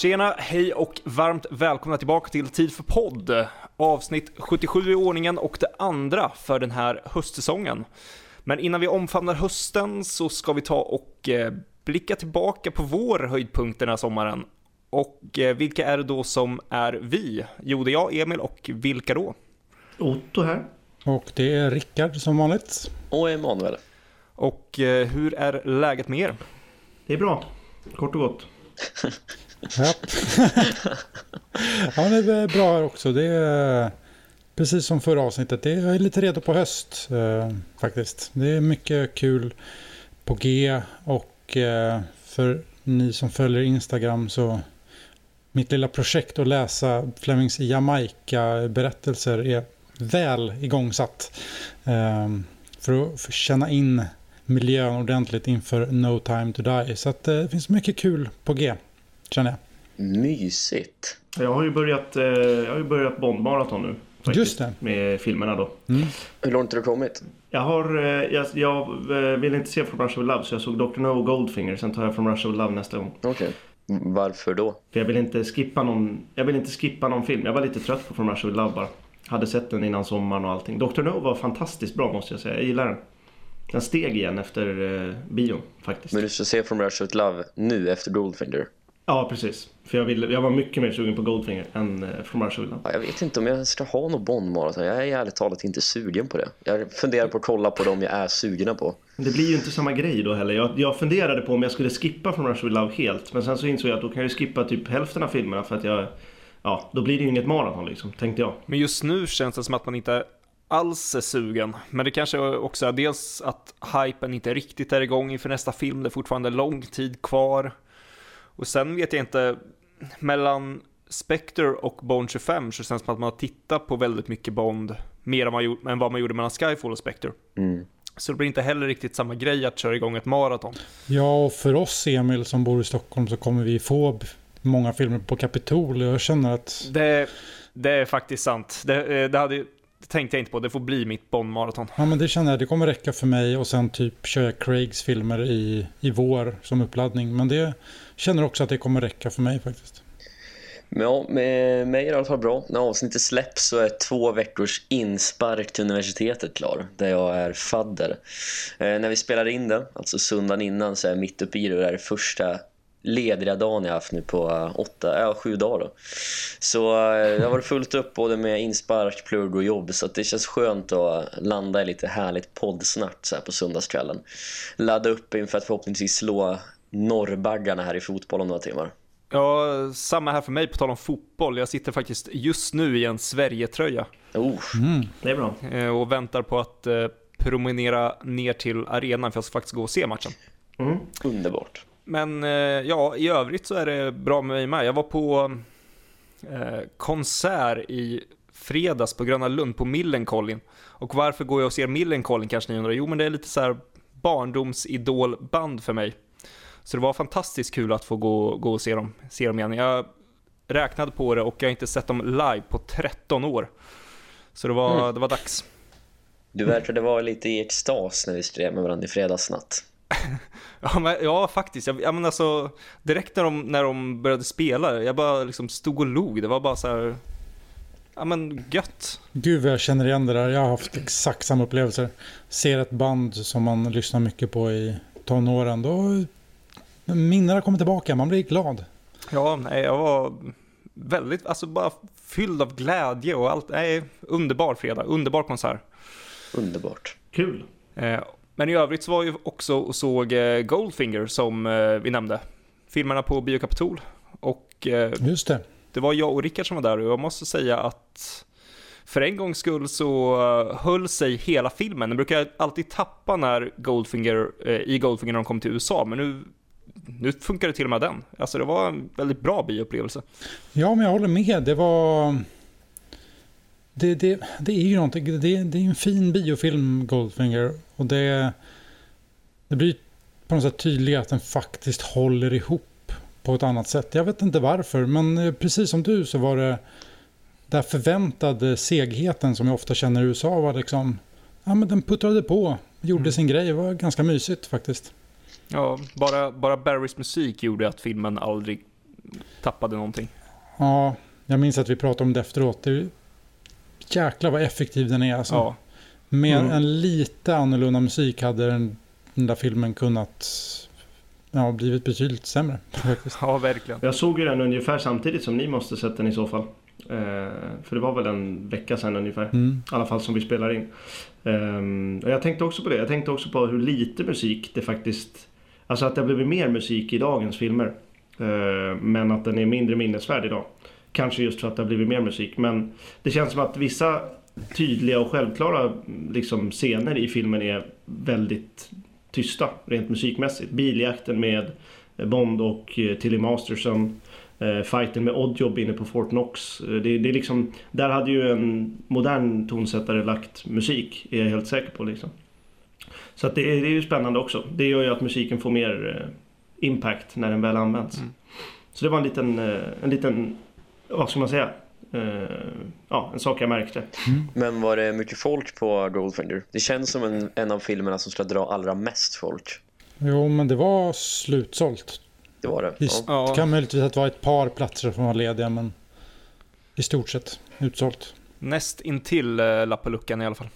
Tjena, hej och varmt välkomna tillbaka till Tid för podd. Avsnitt 77 i ordningen och det andra för den här höstsäsongen. Men innan vi omfamnar hösten så ska vi ta och eh, blicka tillbaka på vår höjdpunkt den här sommaren. Och eh, vilka är det då som är vi? Jo, det är jag, Emil, och vilka då? Otto här. Och det är Rickard som vanligt. Och Emanuel. Och eh, hur är läget med er? Det är bra, kort och gott. Ja. ja, det är bra här också. Det är precis som förra avsnittet. Det är lite redo på höst eh, faktiskt. Det är mycket kul på G och eh, för ni som följer Instagram så mitt lilla projekt att läsa Flemings Jamaica-berättelser är väl igångsatt. Eh, för att känna in miljön ordentligt inför No Time To Die. Så att, eh, det finns mycket kul på G, känner jag. Mysigt. Jag har ju börjat, eh, jag har ju börjat Bondmaraton nu. faktiskt, Just det. Med filmerna då. Hur långt har du kommit? Jag har, eh, jag, jag eh, ville inte se From Russia With Love så jag såg Dr. No och Goldfinger. Sen tar jag From Russia With Love nästa gång. Okej. Varför då? För jag vill inte skippa någon, jag vill inte skippa någon film. Jag var lite trött på From Russia With Love bara. Hade sett den innan sommaren och allting. Dr. No var fantastiskt bra måste jag säga. Jag gillar den. Den steg igen efter eh, bion faktiskt. Men du ska se From Russia With Love nu efter Goldfinger? Ja, precis. För jag, ville, jag var mycket mer sugen på Goldfinger än eh, From Russia With Love. Ja, jag vet inte om jag ska ha någon Bond-maraton. Jag är ärligt talat inte sugen på det. Jag funderar på att kolla på dem jag är sugna på. Det blir ju inte samma grej då heller. Jag, jag funderade på om jag skulle skippa From Russia With Love helt. Men sen så insåg jag att då kan jag skippa typ hälften av filmerna för att jag... Ja, då blir det ju inget maraton liksom, tänkte jag. Men just nu känns det som att man inte alls är sugen. Men det kanske också är dels att hypen inte riktigt är igång inför nästa film. Det är fortfarande lång tid kvar. Och sen vet jag inte, mellan Spectre och Bond 25 så känns det som att man har tittat på väldigt mycket Bond mer än, man gjort, än vad man gjorde mellan Skyfall och Spectre. Mm. Så det blir inte heller riktigt samma grej att köra igång ett maraton. Ja, och för oss Emil som bor i Stockholm så kommer vi få många filmer på Kapitol. Jag känner att Det, det är faktiskt sant. Det, det, hade, tänkte jag inte på, det får bli mitt Bond-maraton. ja, men det känner jag, det kommer räcka för mig och sen typ kör jag Craigs filmer i, i vår som uppladdning. Men det känner också att det kommer räcka för mig faktiskt. Ja, med mig är det i alla fall bra. När avsnittet släpps så är två veckors inspark till universitetet klar, där jag är fadder. Eh, när vi spelar in det, alltså söndagen innan, så är jag mitt uppe i det. Det är första lediga dagen jag haft nu på eh, åtta, ja, sju dagar då. Så eh, jag har varit fullt upp både med inspark, plugg och jobb så att det känns skönt att landa i lite härligt poddsnack så här på söndagskvällen. Ladda upp inför att förhoppningsvis slå norrbaggarna här i fotboll om några timmar. Ja, samma här för mig på tal om fotboll. Jag sitter faktiskt just nu i en Sverige-tröja Oh, Det är bra. eh, och väntar på att promenera ner till arenan för jag ska faktiskt gå och se matchen. Mm. underbart. Men eh, ja, i övrigt så är det bra med mig med. Jag var på eh, konsert i fredags på Gröna Lund på Millencolin. Och varför går jag och ser Millencolin kanske ni undrar? Jo, men det är lite så här barndomsidolband för mig. Så det var fantastiskt kul att få gå, gå och se dem, se dem igen. Jag räknade på det och jag har inte sett dem live på 13 år. Så det var, det var dags. Du verkade vara lite i extas när vi skrev med varandra i fredagsnatt. Ja, men, ja faktiskt. Jag, ja, men alltså, direkt när de, när de började spela, jag bara liksom stod och log. Det var bara så här, ja men gött. Gud vad jag känner igen det där. Jag har haft exakt samma upplevelser. Ser ett band som man lyssnar mycket på i tonåren. Då minnena kommer tillbaka. Man blir glad. Ja, nej, jag var väldigt, alltså bara fylld av glädje och allt. Nej, underbar fredag, underbar konsert. Underbart. Kul. Eh, men i övrigt så var jag också och såg eh, Goldfinger som eh, vi nämnde. Filmerna på Bio Capitol. Och eh, Just det. det var jag och Rickard som var där och jag måste säga att för en gångs skull så höll sig hela filmen. Den brukar alltid tappa när Goldfinger, i Goldfinger när de kom till USA, men nu, nu funkar det till och med den. Alltså det var en väldigt bra bioupplevelse. Ja, men jag håller med. Det var... Det, det, det är ju någonting. Det, det är en fin biofilm, Goldfinger. Och det, det blir på något sätt tydligt att den faktiskt håller ihop på ett annat sätt. Jag vet inte varför, men eh, precis som du så var det där förväntade segheten som jag ofta känner i USA var liksom... Ja, men den puttrade på, gjorde Mm. sin grej. Det var ganska mysigt faktiskt. Ja, bara, bara Barrys musik gjorde att filmen aldrig tappade någonting. Ja, jag minns att vi pratade om det efteråt. Det jäklar vad effektiv den är alltså. Ja, Med Mm. en lite annorlunda musik hade den, den där filmen kunnat ja, blivit betydligt sämre. Faktiskt. ja verkligen. Jag såg ju den ungefär samtidigt som ni måste sett den i så fall. Eh, för det var väl en vecka sedan ungefär. Mm. I alla fall som vi spelar in. Ehm, och jag tänkte också på det. Jag tänkte också på hur lite musik det faktiskt... Alltså att det har blivit mer musik i dagens filmer. Eh, men att den är mindre minnesvärd idag. Kanske just för att det har blivit mer musik. Men det känns som att vissa tydliga och självklara liksom, scener i filmen är väldigt tysta rent musikmässigt. Biljakten med Bond och eh, Tilly Masterson. Eh, fighten med Oddjob inne på Fort Knox. Eh, Det, det är liksom, där hade ju en modern tonsättare lagt musik, är jag helt säker på. Liksom. Så det, är, det är ju spännande också. Det gör ju att musiken får mer impact när den väl används. Mm. Så det var en liten, en liten, vad ska man säga? Eh, ja, en sak jag märkte. Men var det mycket folk på Goldfinger? Det känns som en, en av filmerna som ska dra allra mest folk. Jo, men det var slutsålt. Det var det. Visst. Ja. Det kan möjligtvis att det var ett par platser som var lediga, men i stort sett utsålt. Näst intill uh, Lappaluckan i alla fall.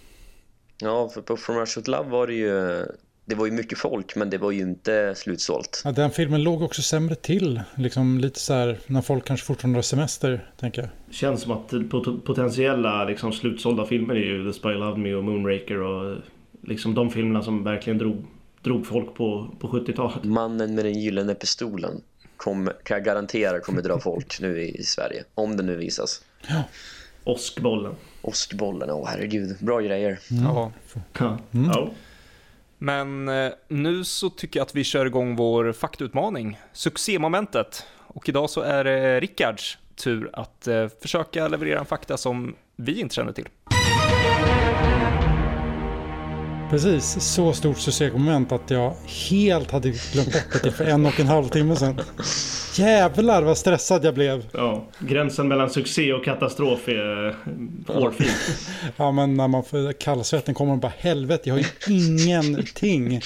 ja, för på From Russia With Love var det ju... Det var ju mycket folk, men det var ju inte slutsålt. Ja, den filmen låg också sämre till. Liksom lite så här när folk kanske fortfarande har semester, tänker jag. Känns som att pot- potentiella liksom, slutsålda filmer är ju The Spy Loved Me och Moonraker och liksom de filmerna som verkligen drog, drog folk på, på 70-talet. Mannen med den gyllene pistolen kom, kan jag garantera kommer dra folk nu i, i Sverige. Om det nu visas. Åskbollen. Åskbollen, åh herregud. Bra grejer. Ja. Ja. Mm. Ja. Men eh, nu så tycker jag att vi kör igång vår faktautmaning, succémomentet. Och idag så är det Rickards tur att eh, försöka leverera en fakta som vi inte känner till. Precis, så stort succémoment att jag helt hade glömt bort det för en och en halv timme sedan. Jävlar vad stressad jag blev. Ja, gränsen mellan succé och katastrof är eh, hårfin. Ja men när man får kallsvetten kommer man bara helvete, jag har ju ingenting.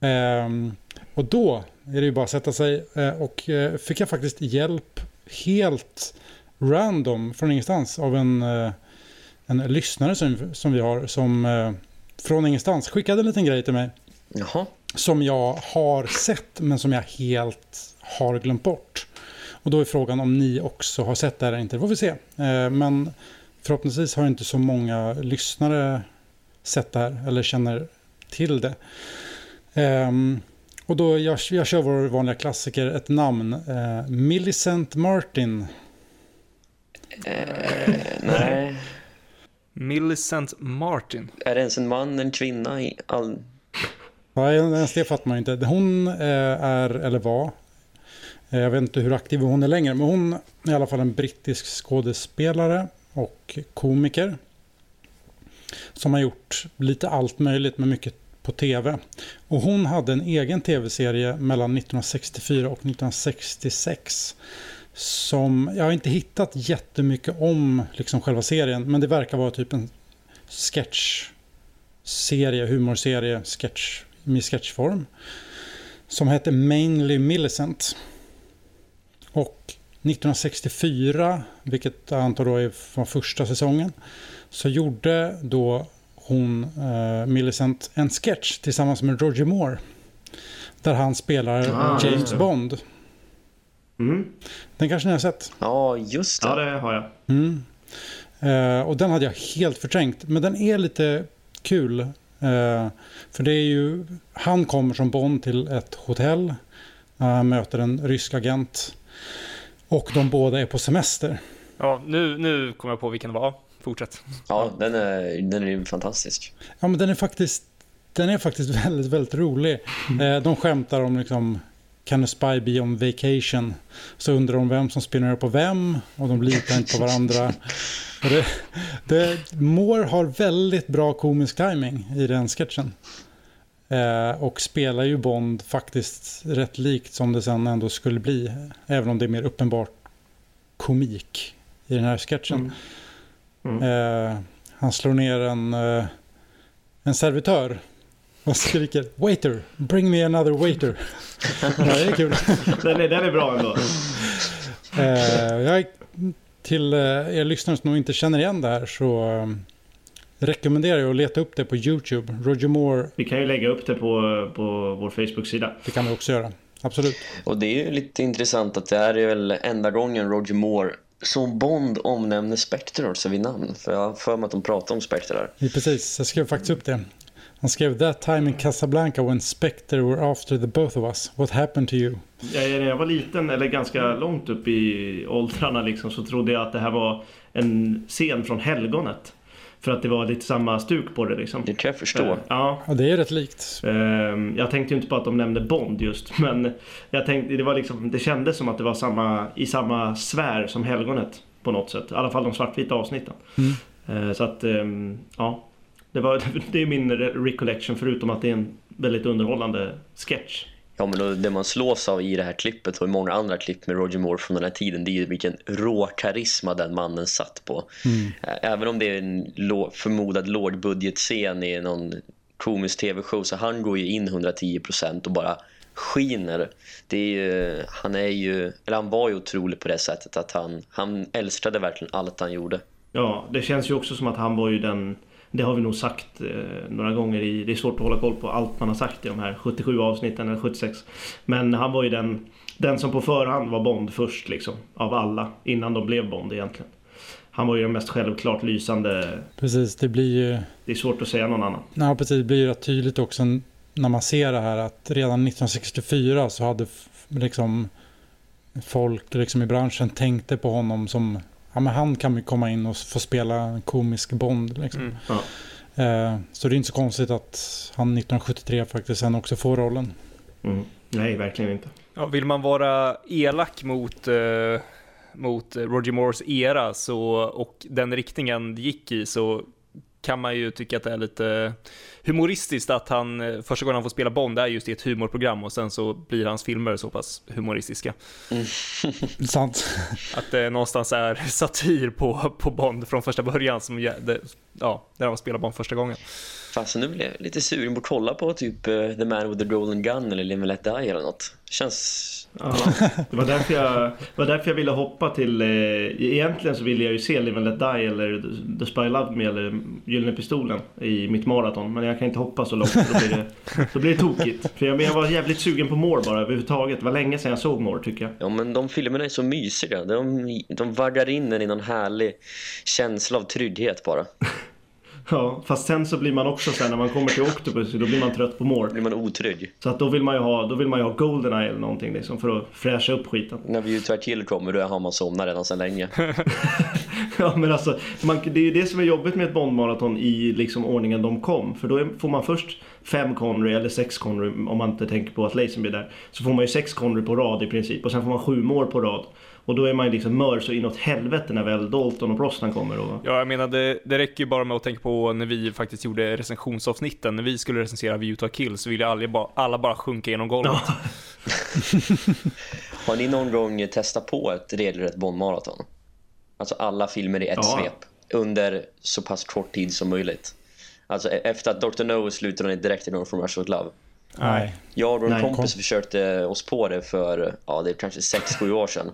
Ehm, och då är det ju bara att sätta sig eh, och eh, fick jag faktiskt hjälp helt random från ingenstans av en, en lyssnare som, som vi har som eh, från ingenstans skickade en liten grej till mig Jaha. som jag har sett men som jag helt har glömt bort. Och då är frågan om ni också har sett det här eller inte. Det får vi se. Eh, Men förhoppningsvis har inte så många lyssnare sett det här eller känner till det. Ehm, Och då jag, jag kör vår vanliga klassiker, ett namn. Eh, Millicent Martin. Eh, nej. Millicent Martin. Är det ens en man, en kvinna? I all... Ja, ens det fattar man inte. Hon eh, är, eller var, eh, jag vet inte hur aktiv hon är längre, men hon är i alla fall en brittisk skådespelare och komiker. Som har gjort lite allt möjligt med mycket på tv. Och hon hade en egen tv-serie mellan 1964 och 1966. Som, jag har inte hittat jättemycket om liksom själva serien, men det verkar vara typ en sketch-serie, humorserie, sketch, i sketchform. Som hette Mainly Millicent. Och 1964, vilket jag antar då är från första säsongen, så gjorde då hon, eh, Millicent, en sketch tillsammans med Roger Moore. Där han spelar Ah, James. Bond. Mm. Den kanske ni har sett? Ja, just det. Ja, det har jag. Mm. Eh, och den hade jag helt förträngt. Men den är lite kul. Eh, för det är ju, han kommer som Bond till ett hotell. Uh, möter en rysk agent. Och de båda är på semester. Ja, nu, nu kommer jag på vilken det var. Fortsätt. Ja, den är, den är ju fantastisk. Ja men den är faktiskt, den är faktiskt väldigt, väldigt rolig. Eh, de skämtar om liksom Can a spy be on vacation? Så undrar de vem som spionerar på vem och de litar inte på varandra. Det, det, Moore har väldigt bra komisk timing i den sketchen. Eh, och spelar ju Bond faktiskt rätt likt som det sen ändå skulle bli. Även om det är mer uppenbart komik i den här sketchen. Mm. Eh, han slår ner en, eh, en servitör och skriker waiter, bring me another waiter. ja, det är kul. Den är, den är bra ändå. Eh, jag, till eh, er lyssnare som nog inte känner igen det här så eh, rekommenderar jag att leta upp det på YouTube. Roger Moore, Vi kan ju lägga upp det på, på vår Facebook-sida. det kan vi också göra. Absolut. Och det är ju lite intressant att det här är väl enda gången Roger Moore som Bond omnämner Spectre också vid namn. För jag har för mig att de pratar om Spectre där. Ja, Precis, jag skrev faktiskt upp det. Han skrev That time in Casablanca when Spectre were after the both of us. What happened to you? Jag, när jag var liten, eller ganska långt upp i åldrarna liksom, så trodde jag att det här var en scen från Helgonet. För att det var lite samma stuk på det liksom. Det kan jag förstå. Ja, Ja, det är rätt likt. Ehm, Jag tänkte ju inte på att de nämnde Bond just, men jag tänkte, det, var liksom, det kändes som att det var samma, i samma sfär som Helgonet på något sätt. I alla fall de svartvita avsnitten. Mm. Eh, Så att, ehm, ja. Det, var, det är min re- recollection förutom att det är en väldigt underhållande sketch. Ja, men då- det man slås av i det här klippet och i många andra klipp med Roger Moore från den här tiden det är ju vilken rå karisma den mannen satt på. Eh, Även om det är en förmodad lågbudgetscen i någon komisk tv-show så han går ju in 110% och bara skiner. Det är ju, han är ju, eller han var ju otrolig på det sättet att han, han älskade verkligen allt han gjorde. Ja, det känns ju också som att han var ju den det har vi nog sagt eh, några gånger i... Det är svårt att hålla koll på allt man har sagt i de här 77 avsnitten eller 76. Men han var ju den, den som på förhand var Bond först liksom. Av alla. Innan de blev Bond egentligen. Han var ju den mest självklart lysande. Precis, det blir ju... Det är svårt att säga någon annan. Ja, precis. Det blir ju rätt tydligt också när man ser det här att redan 1964 så hade liksom folk liksom i branschen tänkte på honom som ja, men han kan ju komma in och få spela en komisk Bond. Liksom. Mm. Ja. Eh, så det är inte så konstigt att han 1973 faktiskt sen också får rollen. Mm. Nej, verkligen inte. Ja, vill man vara elak mot, eh, mot Roger Moores era så, och den riktningen det gick i så kan man ju tycka att det är lite humoristiskt att han eh, första gången han får spela Bond är just i ett humorprogram och sen så blir hans filmer så pass humoristiska. Sant. Att det någonstans är satir på, på Bond från första början som ja, det, ja, där han spelar Bond första gången. Fast nu blir jag lite sugen på att kolla på typ eh, The Man with the Golden Gun eller Live and Let Die eller något. Känns... Ja, det var därför jag, var därför jag ville hoppa till... Eh, egentligen så ville jag ju se Live and Let Die eller The Spy Loved Me eller Gyllene Pistolen i mitt maraton. Men jag kan inte hoppa så långt, då blir det, då blir det tokigt. För jag, men jag var jävligt sugen på Moore bara överhuvudtaget. Det var länge sedan jag såg Moore tycker jag. Ja, men de filmerna är så mysiga. De, de vaggar in en i någon härlig känsla av trygghet bara. Ja, fast sen så blir man också sen när man kommer till Octopus, då blir man trött på Moore. blir man otrygg. Så att då vill man ju ha, då vill man ju ha Goldeneye eller någonting liksom för att fräscha upp skiten. När vi Try Kill kommer då har man somnat redan sedan länge. Ja men alltså, man, det är ju det som är jobbigt med ett Bondmaraton i liksom ordningen de kom. För då är, får man först fem Connery eller sex Connery om man inte tänker på att Lazenby är där. Så får man ju sex Connery på rad i princip och sen får man sju Moore på rad. Och då är man ju liksom mör så inåt helvete när väl Dalton och Brosnan kommer. Och... Ja, jag menar det, det räcker ju bara med att tänka på när vi faktiskt gjorde recensionsavsnitten. När vi skulle recensera View to Kill så ville alla bara, alla bara sjunka genom golvet. Ja. Har ni någon gång testat på ett regelrätt Bond-maraton? Alltså alla filmer i ett Ja. svep. Under så pass kort tid som möjligt. Alltså e- efter att Dr. No slutade ni direkt i From Russia With Love. Nej. Jag och en kompis kom. försökte oss på det för, ja det är kanske 6-7 år sedan.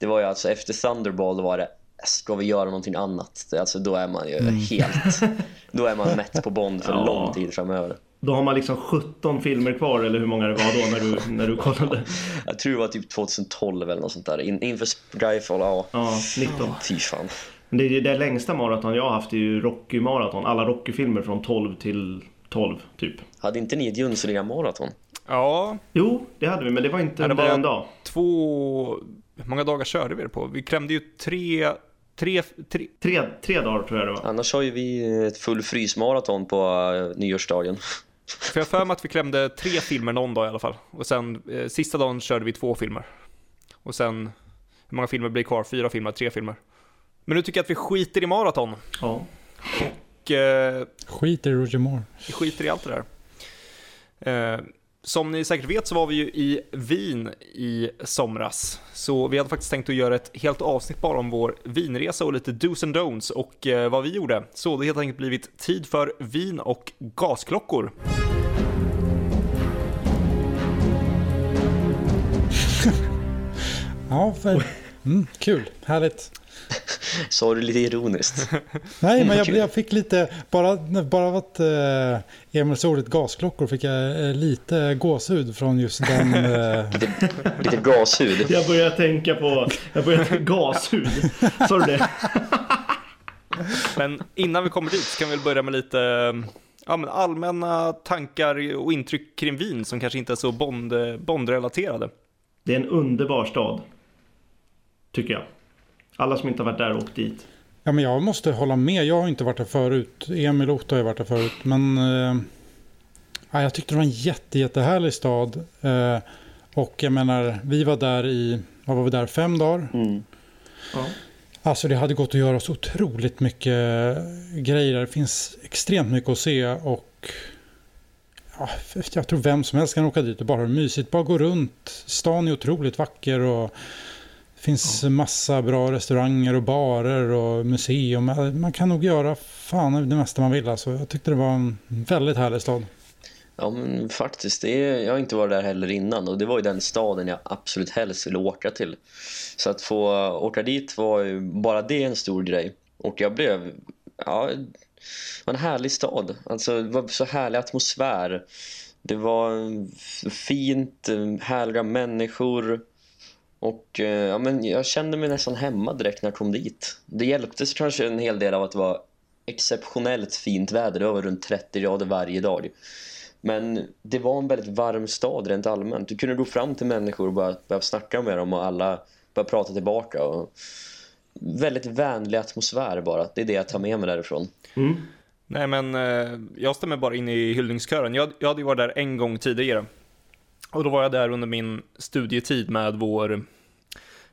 Det var ju alltså efter Thunderball då var det, ska vi göra någonting annat? Alltså då är man ju helt, då är man mätt på Bond för Ja. lång tid framöver. Då har man liksom 17 filmer kvar eller hur många det var då när du, när du kollade. Jag tror det var typ 2012 eller något sånt där. In, inför Skyfall, ja. Ja, 19. Fy fan. Men det, är det längsta maraton jag har haft är ju Rocky-maraton. Alla Rocky-filmer från 12 till 12 typ. Hade inte ni ett Jönssonliga-maraton? Ja, Jo, det hade vi men det var inte Ja, det var- en dag. två... Hur många dagar körde vi det på? Vi klämde ju tre... Tre... tre Tre, tre dagar tror jag det var. Annars har ju vi ett full frysmaraton på uh, nyårsdagen. för jag för mig att vi klämde tre filmer någon dag i alla fall. Och sen eh, sista dagen körde vi två filmer. Och sen, hur många filmer blir kvar? Fyra filmer, tre filmer. Men nu tycker jag att vi skiter i maraton. Ja. Och eh, Skit i Roger Moore. vi skiter i allt det där. Eh, som ni säkert vet så var vi ju i Wien i somras. Så vi hade faktiskt tänkt att göra ett helt avsnitt bara om vår vinresa och lite dos and don'ts och eh, vad vi gjorde. Så det har helt enkelt blivit tid för vin och gasklockor. ja, för mm, kul. Härligt. Sa du lite ironiskt? Nej, men jag, jag fick lite, bara, bara av att eh, Emil sa ordet gasklockor fick jag eh, lite gåshud från just den. Eh, Lite, lite gashud. Jag börjar tänka på, jag börjar tänka gashud. Sa du det? Men innan vi kommer dit så kan vi väl börja med lite ja, men allmänna tankar och intryck kring Wien som kanske inte är så Bond, Bond-relaterade. Det är en underbar stad. Tycker jag. Alla som inte har varit där, åkt dit. ja, men jag måste hålla med. Jag har inte varit där förut. Emil och Otto har varit där förut. Men eh, ja, jag tyckte det var en jätte, jättehärlig stad. Eh, och jag menar, vi var där i, vad var vi där, fem dagar? Mm. Ja. Alltså det hade gått att göra så otroligt mycket grejer. Det finns extremt mycket att se och ja, jag tror vem som helst kan åka dit och bara ha mysigt. Bara gå runt. Stan är otroligt vacker och det finns massa bra restauranger och barer och museum. Man kan nog göra fan det mesta man vill. Alltså, jag tyckte det var en väldigt härlig stad. Ja men faktiskt, det är, jag har inte varit där heller innan och det var ju den staden jag absolut helst ville åka till. Så att få åka dit var ju bara det en stor grej. Och jag blev, ja, var en härlig stad. Alltså det var så härlig atmosfär. Det var fint, härliga människor. Och eh, ja, men jag kände mig nästan hemma direkt när jag kom dit. Det hjälpte så kanske en hel del av att det var exceptionellt fint väder. Det var runt 30 grader varje dag. Men det var en väldigt varm stad rent allmänt. Du kunde gå fram till människor och bara börja snacka med dem och alla började prata tillbaka. Och väldigt vänlig atmosfär bara. Det är det jag tar med mig därifrån. Mm. Nej men eh, jag stämmer bara in i hyllningskören. Jag, jag hade ju varit där en gång tidigare. Och då var jag där under min studietid med vår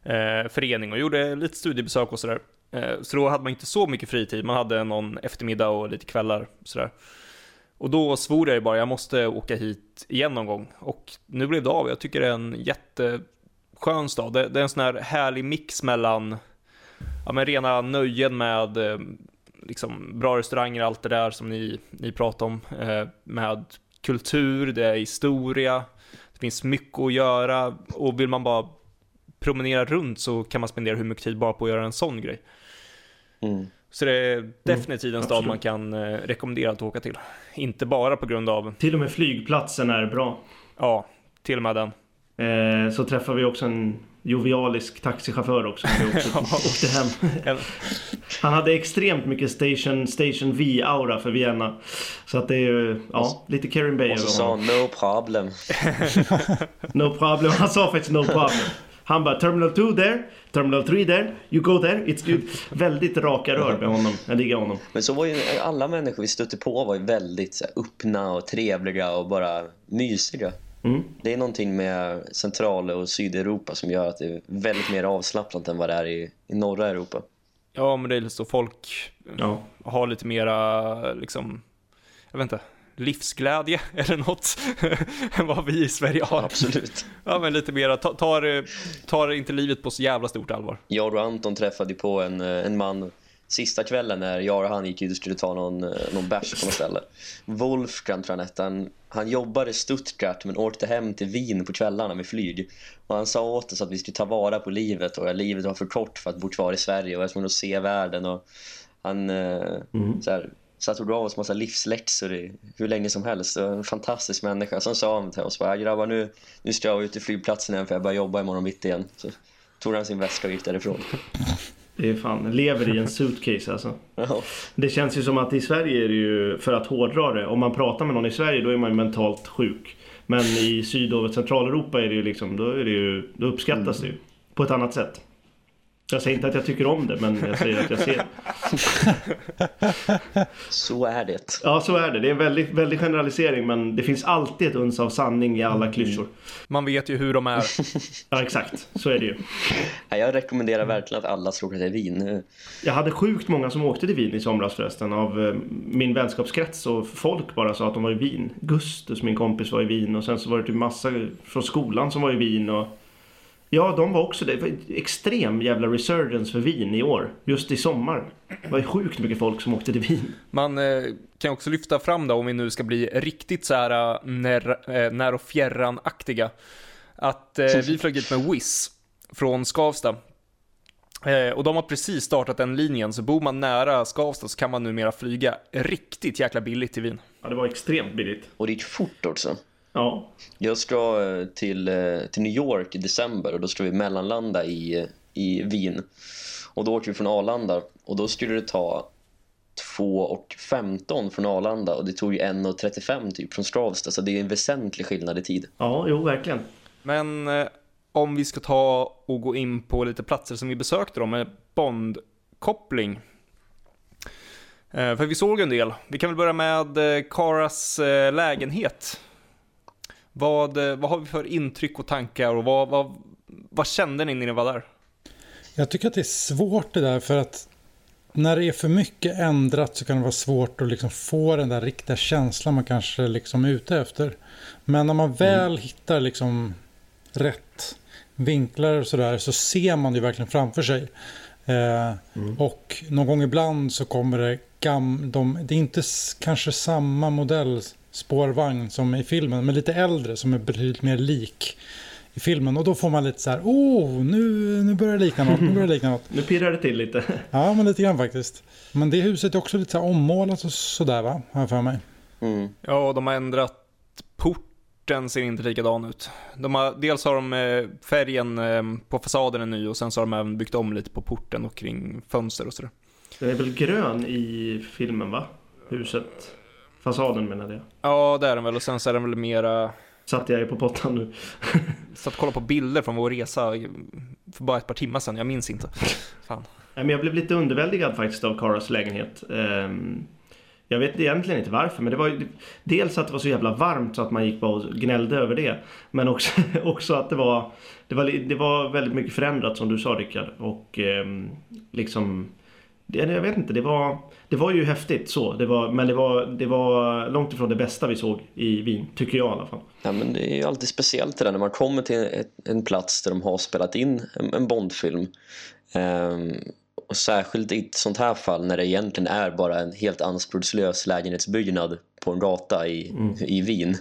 eh, förening och gjorde lite studiebesök och sådär. Eh, så då hade man inte så mycket fritid, man hade någon eftermiddag och lite kvällar sådär. Och då svor jag ju bara, jag måste åka hit igen någon gång. Och nu blev det av, jag tycker det är en jätteskön stad. Det, det är en sån här härlig mix mellan ja, men rena nöjen med eh, liksom, bra restauranger, allt det där som ni, ni pratar om. Eh, med kultur, det är historia, det finns mycket att göra och vill man bara promenera runt så kan man spendera hur mycket tid bara på att göra en sån grej. Mm. Så det är definitivt en stad absolut. man kan eh, rekommendera att åka till. Inte bara på grund av, Till och med flygplatsen är bra. ja, till och med den. Eh, så träffar vi också en jovialisk taxichaufför också. Som vi också åkte hem. Han hade extremt mycket Station, station V-aura för Vienna. Så att det är ju, ja, lite Karen Bay Och så sa han no problem. No problem. Han sa faktiskt no problem. Han bara Terminal 2 there, Terminal 3 there, you go there, it's good. Väldigt raka rör med honom. Jag diggar honom. Men så var ju alla människor vi stötte på var ju väldigt så här, öppna och trevliga och bara mysiga. Mm. Det är någonting med Central- och Sydeuropa som gör att det är väldigt mer avslappnat än vad det är i, i norra Europa. ja, men det är så folk Ja. har lite mera, liksom, jag vet inte, livsglädje eller något än vad vi i Sverige har. Absolut. Ja, men lite mera, ta- tar, tar inte livet på så jävla stort allvar. Jag och Anton träffade på en, eh, en man sista kvällen när jag och han gick ut och skulle ta någon, eh, någon bärs på något ställe. Wolfgang tror jag han hette. Han, han jobbade i Stuttgart men åkte hem till Wien på kvällarna med flyg. Och han sa åt oss att vi skulle ta vara på livet och att livet var för kort för att bo kvar i Sverige och jag skulle se världen. Och han eh, Mm. så här, satt och gav oss massa livsläxor i hur länge som helst. En fantastisk människa. Sen sa han till oss bara, grabbar nu, nu ska jag ut till flygplatsen igen för jag börjar jobba imorgon bitti igen. Så tog han sin väska och gick därifrån. Det är fan, lever i en suitcase alltså. Ja. Det känns ju som att i Sverige är det ju, för att hårdra det, om man pratar med någon i Sverige då är man ju mentalt sjuk. Men i Syd och Centraleuropa är det ju liksom, då, är det ju, då uppskattas det ju. På ett annat sätt. Jag säger inte att jag tycker om det, men jag säger att jag ser. Så är det. Ja, så är det. Det är en väldigt, väldigt generalisering, men det finns alltid ett uns av sanning i alla klyschor. Man vet ju hur de är. Ja, exakt. Så är det ju. Jag rekommenderar verkligen att alla ska åka till Wien. Jag hade sjukt många som åkte till Wien i somras förresten av eh, min vänskapskrets och folk bara sa att de var i Wien. Gustus, min kompis, var i Wien och sen så var det typ massa från skolan som var i Wien och Ja, de var också det. Det var extrem jävla resurgence för Wien i år. Just i sommar. Det var ju sjukt mycket folk som åkte till Wien. Man eh, kan också lyfta fram då, om vi nu ska bli riktigt så här eh, när, eh, när och fjärran-aktiga, att eh, vi flög dit med Wizz. från Skavsta. Eh, och de har precis startat den linjen, så bor man nära Skavsta så kan man numera flyga riktigt jäkla billigt till Wien. Ja, det var extremt billigt. Och det gick fort också. Ja, Jag ska eh, till, eh, till New York i december och då ska vi mellanlanda i, eh, i Wien. Och då åker vi från Arlanda och då skulle det ta 2.15 från Arlanda och det tog ju 1.35 typ från Skavsta så det är en väsentlig skillnad i tid. ja jo verkligen. Men eh, om vi ska ta och gå in på lite platser som vi besökte då med Bond-koppling. Eh, för vi såg en del. Vi kan väl börja med eh, Karas eh, lägenhet. Vad, eh, vad har vi för intryck och tankar och vad, vad, vad kände ni när ni var där? Jag tycker att det är svårt det där för att när det är för mycket ändrat så kan det vara svårt att liksom få den där riktiga känslan man kanske liksom är ute efter. Men när man väl hittar liksom rätt vinklar och sådär så ser man det verkligen framför sig. Eh, Och någon gång ibland så kommer det gam de, det är inte kanske samma modell spårvagn som i filmen men lite äldre som är betydligt mer lik i filmen och då får man lite så här, oh, nu, nu börjar det likna något, nu börjar det likna något. Nu pirrar det till lite. Ja, men lite grann faktiskt. Men det huset är också lite så här ommålat och sådär va, har jag för mig. Mm. Ja, de har ändrat porten ser inte likadan ut. De har, dels har de eh, färgen eh, på fasaden är ny och sen så har de även byggt om lite på porten och kring fönster och sådär. Den är väl grön i filmen va? Huset. Fasaden menade jag. Ja, det är den väl och sen så är den väl mera Satt jag ju på pottan nu. Satt och kollade på bilder från vår resa för bara ett par timmar sedan, jag minns inte. Fan. Nej, men jag blev lite underväldigad faktiskt av Caras lägenhet. Ehm, Jag vet egentligen inte varför, men det var ju dels att det var så jävla varmt så att man gick bara och gnällde över det. Men också, också att det var, det var, det var väldigt mycket förändrat som du sa Rickard. Och ehm, liksom, det, jag vet inte, det var, det var ju häftigt så. Det var, men det var, det var långt ifrån det bästa vi såg i Wien, tycker jag i alla fall. Ja, men det är ju alltid speciellt det där när man kommer till en plats där de har spelat in en, en Bondfilm. Ehm, och särskilt i ett sånt här fall när det egentligen är bara en helt anspråkslös lägenhetsbyggnad på en gata i, i Wien.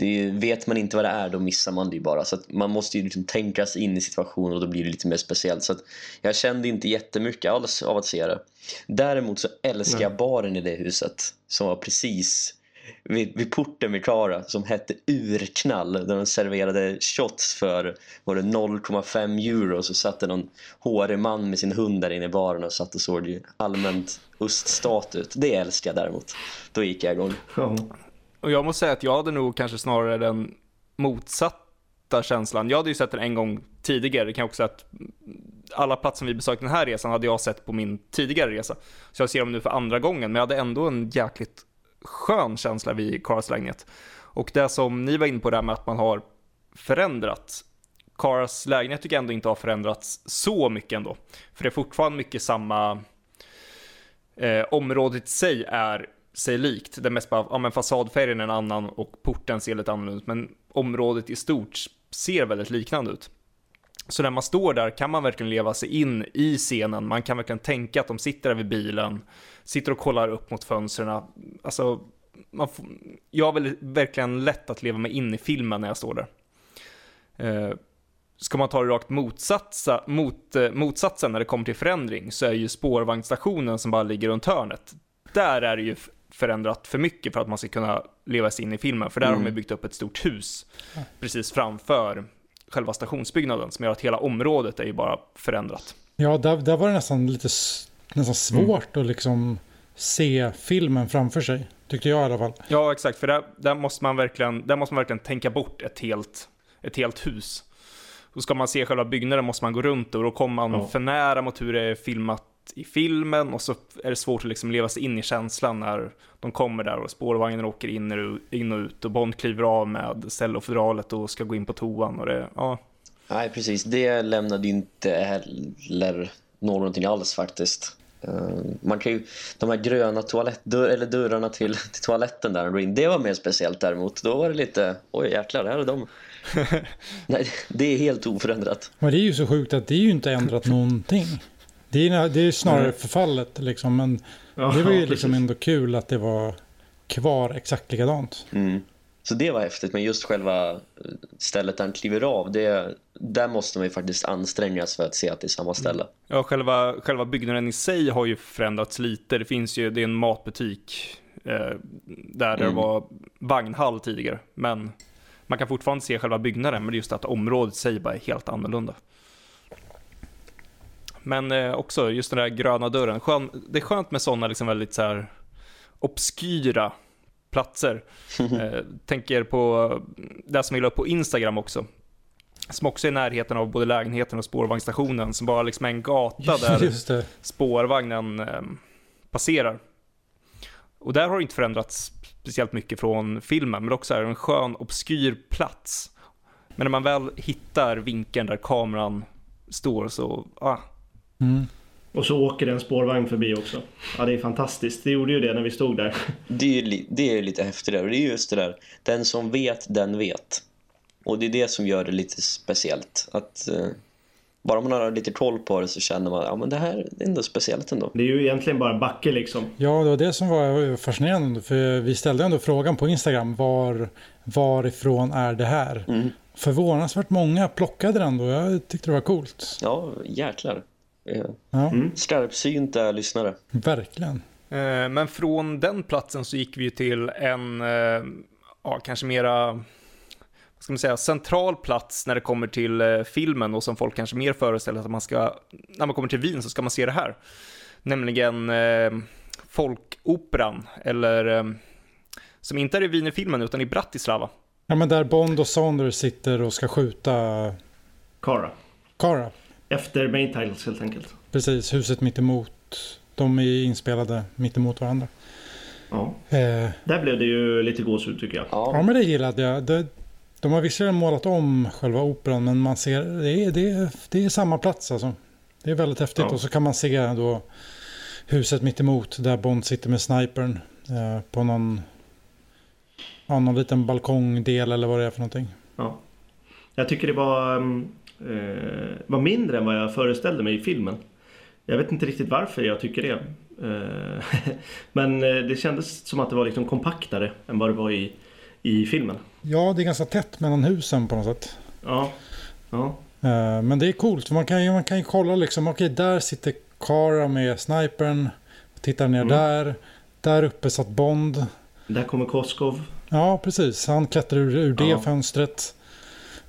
Det vet man inte vad det är då missar man det ju bara. Så man måste ju liksom tänka sig in i situationen och då blir det lite mer speciellt. Så jag kände inte jättemycket alls av att se det. Däremot så älskar jag baren i det huset som var precis vid, vid porten vid Klara som hette Urknall där de serverade shots för var det 0,5 euro så satt det någon hårig man med sin hund där inne i baren och satt och såg allmänt öststat ut. Det älskar jag däremot. Då gick jag igång. Ja. Och jag måste säga att jag hade nog kanske snarare den motsatta känslan. Jag hade ju sett den en gång tidigare, det kan jag också säga att alla platser vi besökte den här resan hade jag sett på min tidigare resa. Så jag ser dem nu för andra gången, men jag hade ändå en jäkligt skön känsla vid Karas lägenhet. Och det som ni var inne på där med att man har förändrat. Karas lägenhet tycker jag ändå inte har förändrats så mycket ändå. För det är fortfarande mycket samma eh, området i sig är sig likt. Det är mest bara, ja men fasadfärgen är en annan och porten ser lite annorlunda ut. Men området i stort ser väldigt liknande ut. Så när man står där kan man verkligen leva sig in i scenen. Man kan verkligen tänka att de sitter där vid bilen, sitter och kollar upp mot fönstren. Alltså, man får, jag har väl verkligen lätt att leva mig in i filmen när jag står där. Eh, ska man ta det rakt motsatsa, mot, eh, motsatsen när det kommer till förändring så är ju spårvagnsstationen som bara ligger runt hörnet. Där är det ju förändrat för mycket för att man ska kunna leva sig in i filmen. För där har de byggt upp ett stort hus precis framför själva stationsbyggnaden som gör att hela området är ju bara förändrat. Ja, där, där var det nästan lite nästan svårt att liksom se filmen framför sig. Tyckte jag i alla fall. Ja, exakt, för där, där, måste man verkligen, där måste man verkligen tänka bort ett helt, ett helt hus. Och ska man se själva byggnaden måste man gå runt och då kommer man Ja. för nära mot hur det är filmat i filmen och så är det svårt att liksom leva sig in i känslan när de kommer där och spårvagnen åker in och, in och ut och Bond kliver av med cellofodralet och ska gå in på toan och det, ja. Nej, precis. Det lämnade inte heller någonting alls faktiskt. Eh, Man kan ju, de här gröna toalettdörr, eller dörrarna till, till toaletten där, det var mer speciellt däremot. Då var det lite, oj jäklar, här är de. Nej, det är helt oförändrat. Men det är ju så sjukt att det är ju inte ändrat någonting. Det är, det är snarare förfallet liksom. Men Ja, det var ju liksom ändå kul att det var kvar exakt likadant. Mm. Så det var häftigt, men just själva eh, stället där han kliver av, det, där måste man ju faktiskt ansträngas för att se att det är samma ställe. Ja, själva, själva byggnaden i sig har ju förändrats lite. Det finns ju, det är en matbutik eh, där det Mm. var vagnhall tidigare. Men man kan fortfarande se själva byggnaden, men det just att området i sig bara är helt annorlunda. Men eh, också just den där gröna dörren. Skön, det är skönt med sådana liksom väldigt så här obskyra platser. Eh, tänker på det som vi la upp på Instagram också. Som också är i närheten av både lägenheten och spårvagnsstationen. Som bara liksom är en gata där spårvagnen eh, passerar. Och där har det inte förändrats speciellt mycket från filmen, men också är en skön, obskyr plats. Men när man väl hittar vinkeln där kameran står så, ah, Mm. Och så åker en spårvagn förbi också. Ja, det är fantastiskt. Det gjorde ju det när vi stod där. Det är, ju det är lite häftigare. Och det är just det där, den som vet, den vet. Och det är det som gör det lite speciellt. Att eh, bara man har lite koll på det så känner man, ja men det här är ändå speciellt ändå. Det är ju egentligen bara en backe liksom. Ja, det var det som var fascinerande. För vi ställde ändå frågan på Instagram. Var, varifrån är det här? Mm. Förvånansvärt många plockade den då. Jag tyckte det var coolt. Ja, jäklar. Ja, Mm. Skarpsynta lyssnare. verkligen. Eh, Men från den platsen så gick vi ju till en, eh, ja kanske mera, vad ska man säga, central plats när det kommer till eh, filmen och som folk kanske mer föreställer att man ska, när man kommer till Wien så ska man se det här. Nämligen eh, folkoperan, eller eh, som inte är i Wienerfilmen utan i Bratislava. Ja, men där Bond och Saunders sitter och ska skjuta Kara. Kara. Efter main titles helt enkelt. Precis, huset mitt emot. De är inspelade mitt emot varandra. Ja. Eh, Där blev det ju lite gåshud tycker jag. ja, Ja, men det gillade jag. Det, de har visserligen målat om själva operan, men man ser, det är, det är, det är samma plats alltså. Det är väldigt häftigt. Ja. Och så kan man se då huset mitt emot där Bond sitter med snipern eh, på någon, ja, någon liten balkongdel eller vad det är för någonting. Ja. Jag tycker det var, mm, eh, var mindre än vad jag föreställde mig i filmen. Jag vet inte riktigt varför jag tycker det. Eh, Men eh, det kändes som att det var liksom kompaktare än vad det var i, i filmen. Ja, det är ganska tätt mellan husen på något sätt. Ja. Ja. Eh, Men det är coolt, för man kan ju, man kan ju kolla liksom, okej där sitter Kara med snipern, tittar ner Mm. där, där uppe satt Bond. Där kommer Koskov. Ja, precis, han klättrar ur, ur det Ja. fönstret.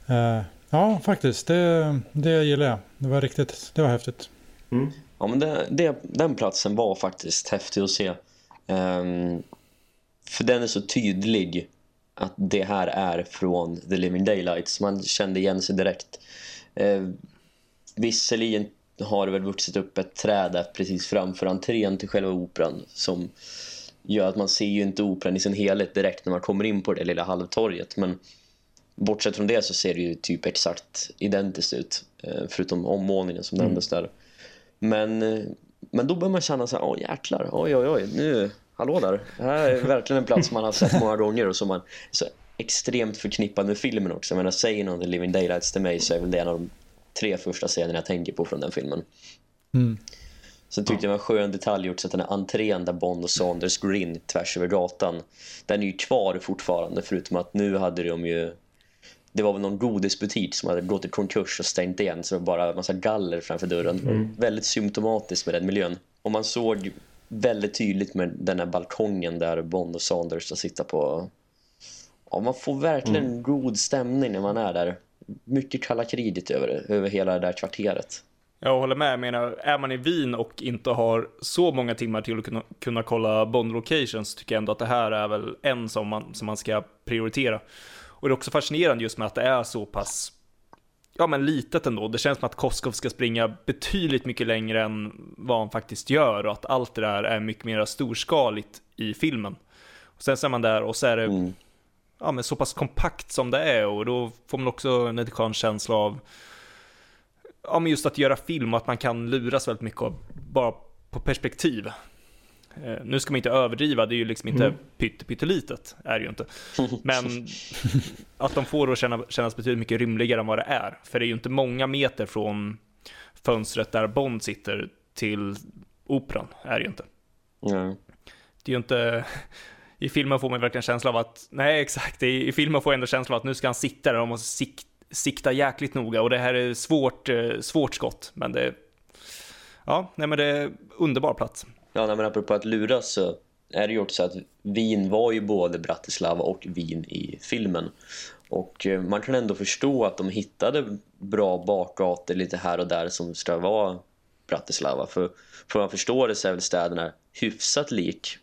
Eh, Ja, faktiskt, det, det gillar jag. Det var riktigt, det var häftigt. Mm. ja men det, det, den platsen var faktiskt häftig att se. Ehm, för den är så tydlig att det här är från The Living Daylights. Man kände igen sig direkt. Uh, visserligen har det väl vuxit upp ett träd där precis framför entrén till själva operan som gör att man ser ju inte operan i sin helhet direkt när man kommer in på det lilla halvtorget. Men bortsett från det så ser det ju typ exakt identiskt ut. eh, Förutom ommålningen som Mm. nämndes där. Men, eh, men då börjar man känna så här, åh jäklar, oj oj oj, nu, hallå där. Det här är verkligen en plats man har sett många gånger och som man så extremt förknippad med filmen också. Jag menar, säger någon The Living Daylights till mig så är väl det en av de tre första scenerna jag tänker på från den filmen. Mm. Sen tyckte jag det var en skön detalj gjort så att den här entrén där Bond och Saunders går in tvärs över gatan den är ju kvar fortfarande förutom att nu hade de ju det var väl någon godisbutik som hade gått i konkurs och stängt igen så det var bara en massa galler framför dörren. Väldigt symptomatiskt med den miljön. Och man såg väldigt tydligt med den här balkongen där Bond och Saunders ska sitta på. Ja, man får verkligen god stämning när man är där. Mycket kalla kriget över över hela det där kvarteret. Jag håller med, jag menar, är man i Wien och inte har så många timmar till att kunna, kunna kolla Bond Locations tycker jag ändå att det här är väl en som man, som man ska prioritera. Och det är också fascinerande just med att det är så pass, ja men litet ändå. Det känns som att Koskov ska springa betydligt mycket längre än vad han faktiskt gör och att allt det där är mycket mer storskaligt i filmen. Och sen så är man där och så är det Mm. ja, men så pass kompakt som det är och då får man också en skön känsla av ja, men just att göra film och att man kan luras väldigt mycket av bara på perspektiv. Eh, nu ska man inte överdriva, det är ju liksom inte Mm. pytte, pyttelitet, är det ju inte. Men att de får det att känna, kännas betydligt mycket rymligare än vad det är. För det är ju inte många meter från fönstret där Bond sitter till operan, är det ju inte. Ja. Det är ju inte... i filmen får man verkligen känsla av att, nej exakt, i, i filmen får jag ändå känsla av att nu ska han sitta där och måste sik, sikta jäkligt noga och det här är svårt, eh, svårt skott, men det, ja, nej men det är underbar plats. Ja, nej, men apropå att luras så är det ju också att Wien var ju både Bratislava och Wien i filmen. Och eh, man kan ändå förstå att de hittade bra bakgator lite här och där som ska vara Bratislava. För, för man förstår det så är väl städerna hyfsat lik.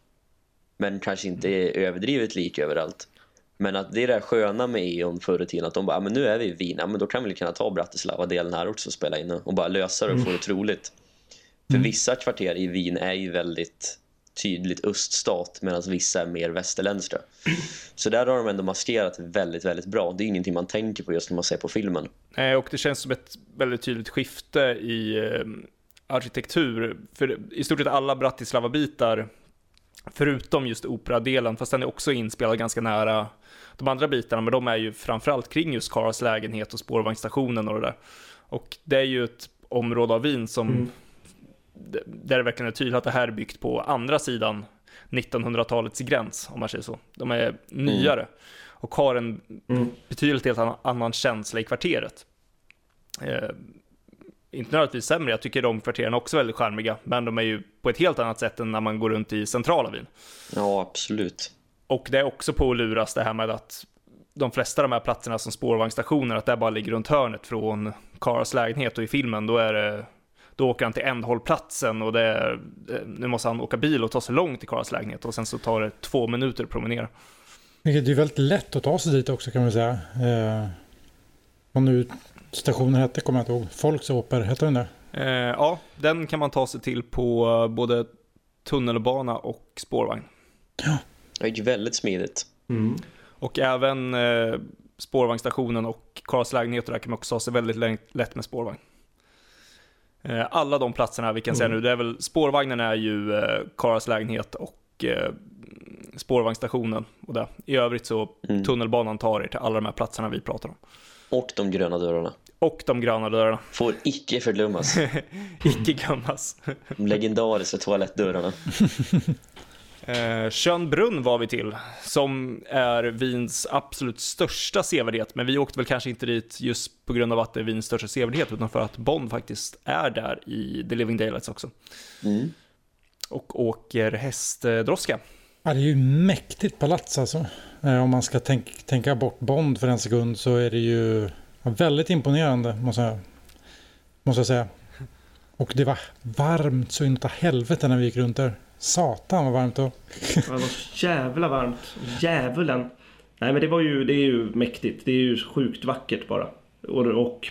Men kanske inte är överdrivet lik överallt. Men att det är det sköna med E.ON förr i tiden att de bara, men nu är vi i Wien, men då kan vi kunna ta Bratislava-delen här också och spela in och bara lösa det och få det troligt. För vissa kvarter i Wien är ju väldigt tydligt öststat medan vissa är mer västerländska. Så där har de ändå maskerat väldigt, väldigt bra. Det är ingenting man tänker på just när man ser på filmen. Nej, och det känns som ett väldigt tydligt skifte i eh, arkitektur. För i stort sett alla Bratislava-bitar, förutom just operadelen, fast den är också inspelad ganska nära de andra bitarna, men de är ju framförallt kring just Karas lägenhet och spårvagnsstationen och det där. Och det är ju ett område av Wien som Mm. Där det verkligen är tydligt att det här är byggt på andra sidan 1900-talets gräns, om man säger så. De är nyare och har en Mm. betydligt helt annan, känsla i kvarteret. Eh, inte nödvändigtvis sämre, jag tycker de kvarteren också är väldigt charmiga, men de är ju på ett helt annat sätt än när man går runt i centrala Wien. Ja, absolut. Och det är också på att luras det här med att de flesta av de här platserna som spårvagnsstationer, att det bara ligger runt hörnet från Karas lägenhet och i filmen då är det då åker han till ändhållplatsen och det är, nu måste han åka bil och ta sig långt till Karas lägenhet och sen så tar det två minuter att promenera. Vilket är väldigt lätt att ta sig dit också kan man säga. Eh, vad nu stationen hette kommer jag inte ihåg. Volksoper, heter den det? Eh, ja, den kan man ta sig till på eh, både tunnelbana och spårvagn. Det gick väldigt smidigt. Mm. Och även eh, spårvagnsstationen och Karas lägenhet där kan man också ta sig väldigt lä- lätt med spårvagn. Eh, alla de platserna vi kan säga Mm. nu, det är väl, spårvagnen är ju eh, Karas lägenhet och eh, spårvagnsstationen och det. I övrigt så Mm. tunnelbanan tar er till alla de här platserna vi pratar om. Och de gröna dörrarna. Och de gröna dörrarna, Får icke förglömmas. icke glömmas. De legendariska toalettdörrarna. Eh, Schönbrunn var vi till, som är Wiens absolut största sevärdhet, men vi åkte väl kanske inte dit just på grund av att det är Wiens största sevärdhet, utan för att Bond faktiskt är där i The Living Daylights också. Mm. Och åker hästdroska. Ja, det är ju mäktigt palats alltså. Eh, om man ska tänk, tänka bort Bond för en sekund så är det ju väldigt imponerande måste jag, måste jag säga. Och det var varmt så inåt helvete när vi gick runt där. Satan vad varmt då. Det var jävla varmt. Djävulen. Nej men det var ju, det är ju mäktigt. Det är ju sjukt vackert bara. Och, och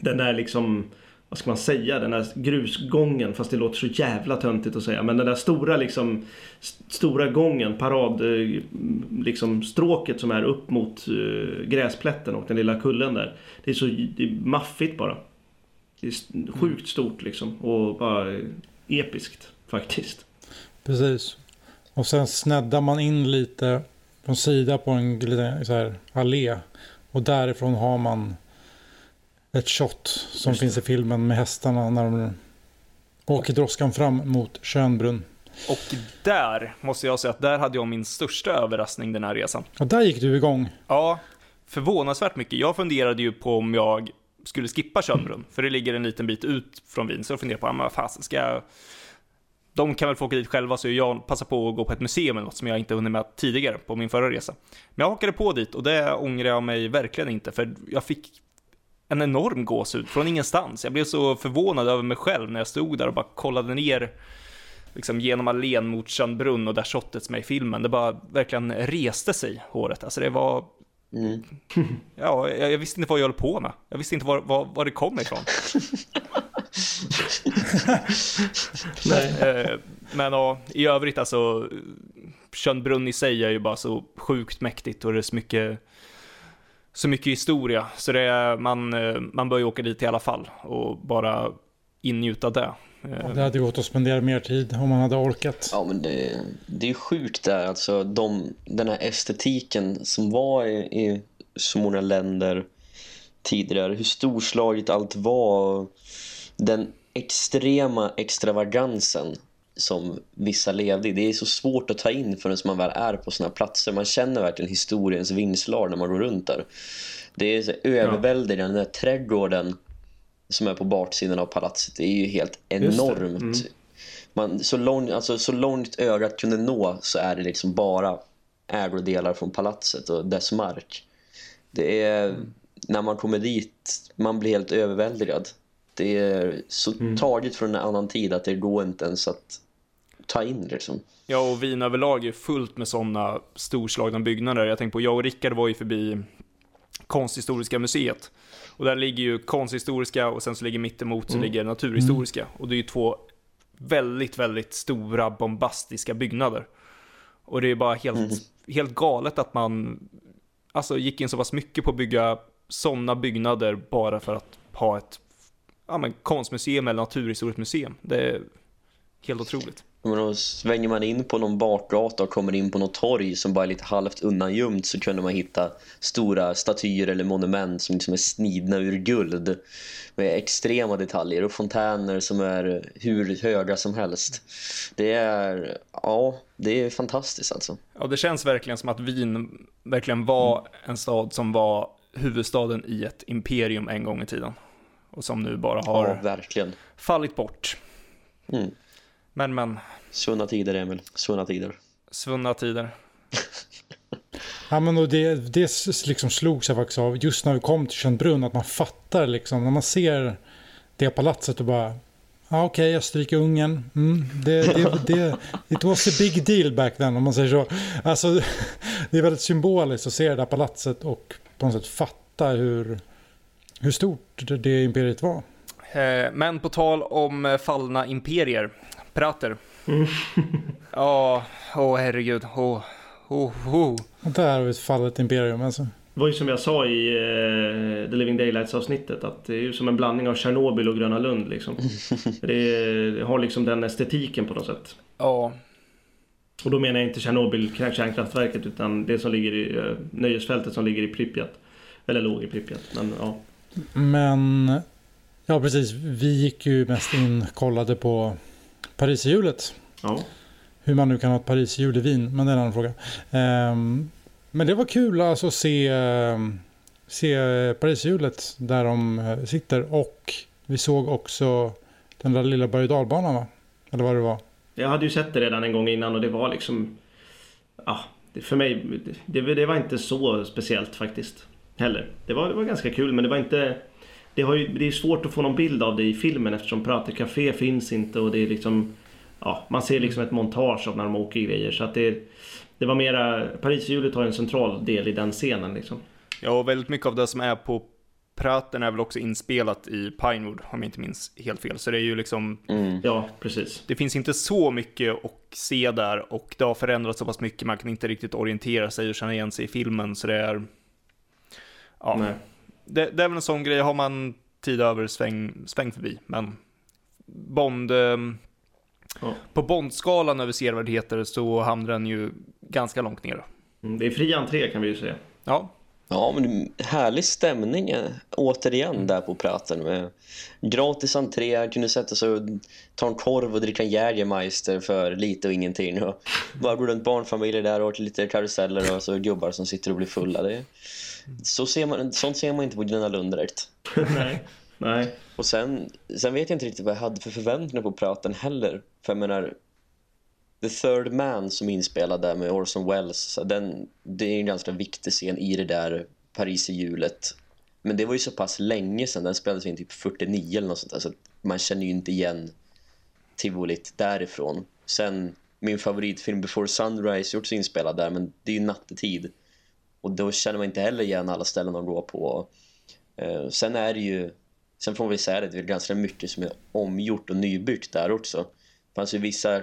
den där liksom, vad ska man säga, den där grusgången. Fast det låter så jävla töntigt att säga. Men den där stora liksom, st- stora gången, parad, eh, liksom stråket som är upp mot uh, gräsplätten och den lilla kullen där. Det är så det är maffigt bara. Det är sjukt stort liksom. Och bara eh, episkt faktiskt. Precis. Och sen sneddar man in lite från sida på en liten så här, allé. Och därifrån har man ett shot som Just det. finns i filmen med hästarna när de åker droskan fram mot Schönbrunn. Och där måste jag säga att där hade jag min största överraskning den här resan. Och där gick du igång. Ja, förvånansvärt mycket. Jag funderade ju på om jag skulle skippa Schönbrunn, för det ligger en liten bit ut från Wien, så jag funderade på, ja, men vad fasen ska jag... De kan väl få åka dit själva, så jag passar på att gå på ett museum eller något som jag inte hunnit med tidigare på min förra resa. Men jag hakade på dit och det ångrar jag mig verkligen inte, för jag fick en enorm gåshud från ingenstans. Jag blev så förvånad över mig själv när jag stod där och bara kollade ner liksom genom allén mot Schönbrunn och där shotet som är i filmen. Det bara verkligen reste sig, håret. Alltså det var Mm. Ja, jag, jag visste inte vad jag höll på med. Jag visste inte var, var, var det kom ifrån. Nej. Eh, Men ja, i övrigt alltså, Schönbrunn i sig är ju bara så sjukt mäktigt och det är så mycket, så mycket historia. Så det är, man, eh, man bör ju åka dit i alla fall och bara ingjuta det. Eh, Det hade gått att spendera mer tid om man hade orkat. Ja, men det, det är sjukt där. Alltså, de, den här estetiken som var i, i så många länder tidigare. Hur storslaget allt var. Den extrema extravagansen som vissa levde i. Det är så svårt att ta in förrän man väl är på såna platser. Man känner verkligen historiens vingslag när man går runt där. Det är så överväldigande. Den där trädgården som är på baksidan av palatset det är ju helt enormt. Mm. Man, så, lång, alltså, så långt ögat kunde nå så är det liksom bara ägodelar från palatset och dess mark. Det är mm. när man kommer dit man blir helt överväldigad. Det är så mm. taget från en annan tid att det går inte ens att ta in liksom. Ja, och Wien överlag är fullt med sådana storslagna byggnader. Jag tänkte på, jag och Rickard var ju förbi konsthistoriska museet. Och där ligger ju konsthistoriska och sen så ligger mittemot så mm. ligger naturhistoriska. Mm. Och det är ju två väldigt, väldigt stora bombastiska byggnader. Och det är bara helt, mm. helt galet att man alltså, gick in så pass mycket på att bygga sådana byggnader bara för att ha ett ja, men, konstmuseum eller naturhistoriskt museum. Det är helt otroligt. Men då svänger man in på någon bakgata och kommer in på något torg som bara är lite halvt undangömt så kunde man hitta stora statyer eller monument som liksom är snidna ur guld med extrema detaljer och fontäner som är hur höga som helst. Det är, ja, det är fantastiskt alltså. Ja, det känns verkligen som att Wien verkligen var en stad som var huvudstaden i ett imperium en gång i tiden. Och som nu bara har ja, verkligen. fallit bort. Mm. Men, men. Svunna tider, Emil. Svunna tider. Svunna tider. ja, men och det, det liksom slogs jag faktiskt av just när vi kom till Tjörnbrunn att man fattar liksom när man ser det palatset och bara Ja, okej, okay, Österrike-Ungern. Mm, det, det, det, it was a big deal back then, om man säger så. Alltså, det är väldigt symboliskt att se det där palatset och på något sätt fatta hur, hur stort det imperiet var. Eh, men på tal om fallna imperier, Prater. Mm. Ja, åh herregud. Åh, åh, åh. Där har vi ett fallet imperium alltså. Det var ju som jag sa i uh, The Living Daylights avsnittet att det är ju som en blandning av Tjernobyl och Gröna Lund liksom. det, det har liksom den estetiken på något sätt. Ja. Och då menar jag inte Tjernobyl kärnkraftverket utan det som ligger i uh, nöjesfältet som ligger i Pripyat. Eller låg i Pripyat. Men ja. Men ja precis, vi gick ju mest in kollade på Pariserhjulet. Ja. Hur man nu kan ha ett Pariserhjul i Wien, men det är en annan fråga. Um, men det var kul alltså att se, um, se Pariserhjulet där de uh, sitter. Och vi såg också den där lilla berg va? Eller vad det var. Jag hade ju sett det redan en gång innan och det var liksom... Ja, för mig, det, det var inte så speciellt faktiskt. Heller. Det var, det var ganska kul men det var inte det, har ju, det är svårt att få någon bild av det i filmen eftersom Prater Café finns inte och det är liksom ja, man ser liksom ett montage av när de åker grejer så att det, det var mera Pariserhjulet har en central del i den scenen liksom. Ja, och väldigt mycket av det som är på Praten är väl också inspelat i Pinewood om jag inte minns helt fel. Så det är ju liksom... Mm. Ja, precis. Det finns inte så mycket att se där och det har förändrats så pass mycket. Man kan inte riktigt orientera sig och känna igen sig i filmen så det är... Ja. Nej det, det, är väl en sån grej, har man tid över, sväng, sväng förbi. Men Bond, eh, ja. på Bond-skalan över sevärdheter så hamnar den ju ganska långt ner. Mm, det är fri entré kan vi ju säga. Ja. Ja, men härlig stämning eh, återigen där på praten med gratis entré, kunde sätta sig och ta en korv och dricka Jägermeister för lite och ingenting och bara gå runt barnfamiljer där och åt lite karuseller och så gubbar som sitter och blir fulla. Det, så ser man, sånt ser man inte på Gröna Lund direkt. nej, nej. Och sen, sen vet jag inte riktigt vad jag hade för förväntningar på praten heller. För jag menar, The Third Man som är inspelad där med Orson Welles, den, det är en ganska viktig scen i det där Paris i julet. Men det var ju så pass länge sedan, den spelades in typ 49 eller något sånt där, så man känner ju inte igen tivolit därifrån. Sen, min favoritfilm Before Sunrise gjorts inspelad där, men det är ju nattetid. Och då känner man inte heller igen alla ställen de går på. Uh, sen är det ju, sen får vi säga det, det är ganska mycket som är omgjort och nybyggt där också. Det fanns ju vissa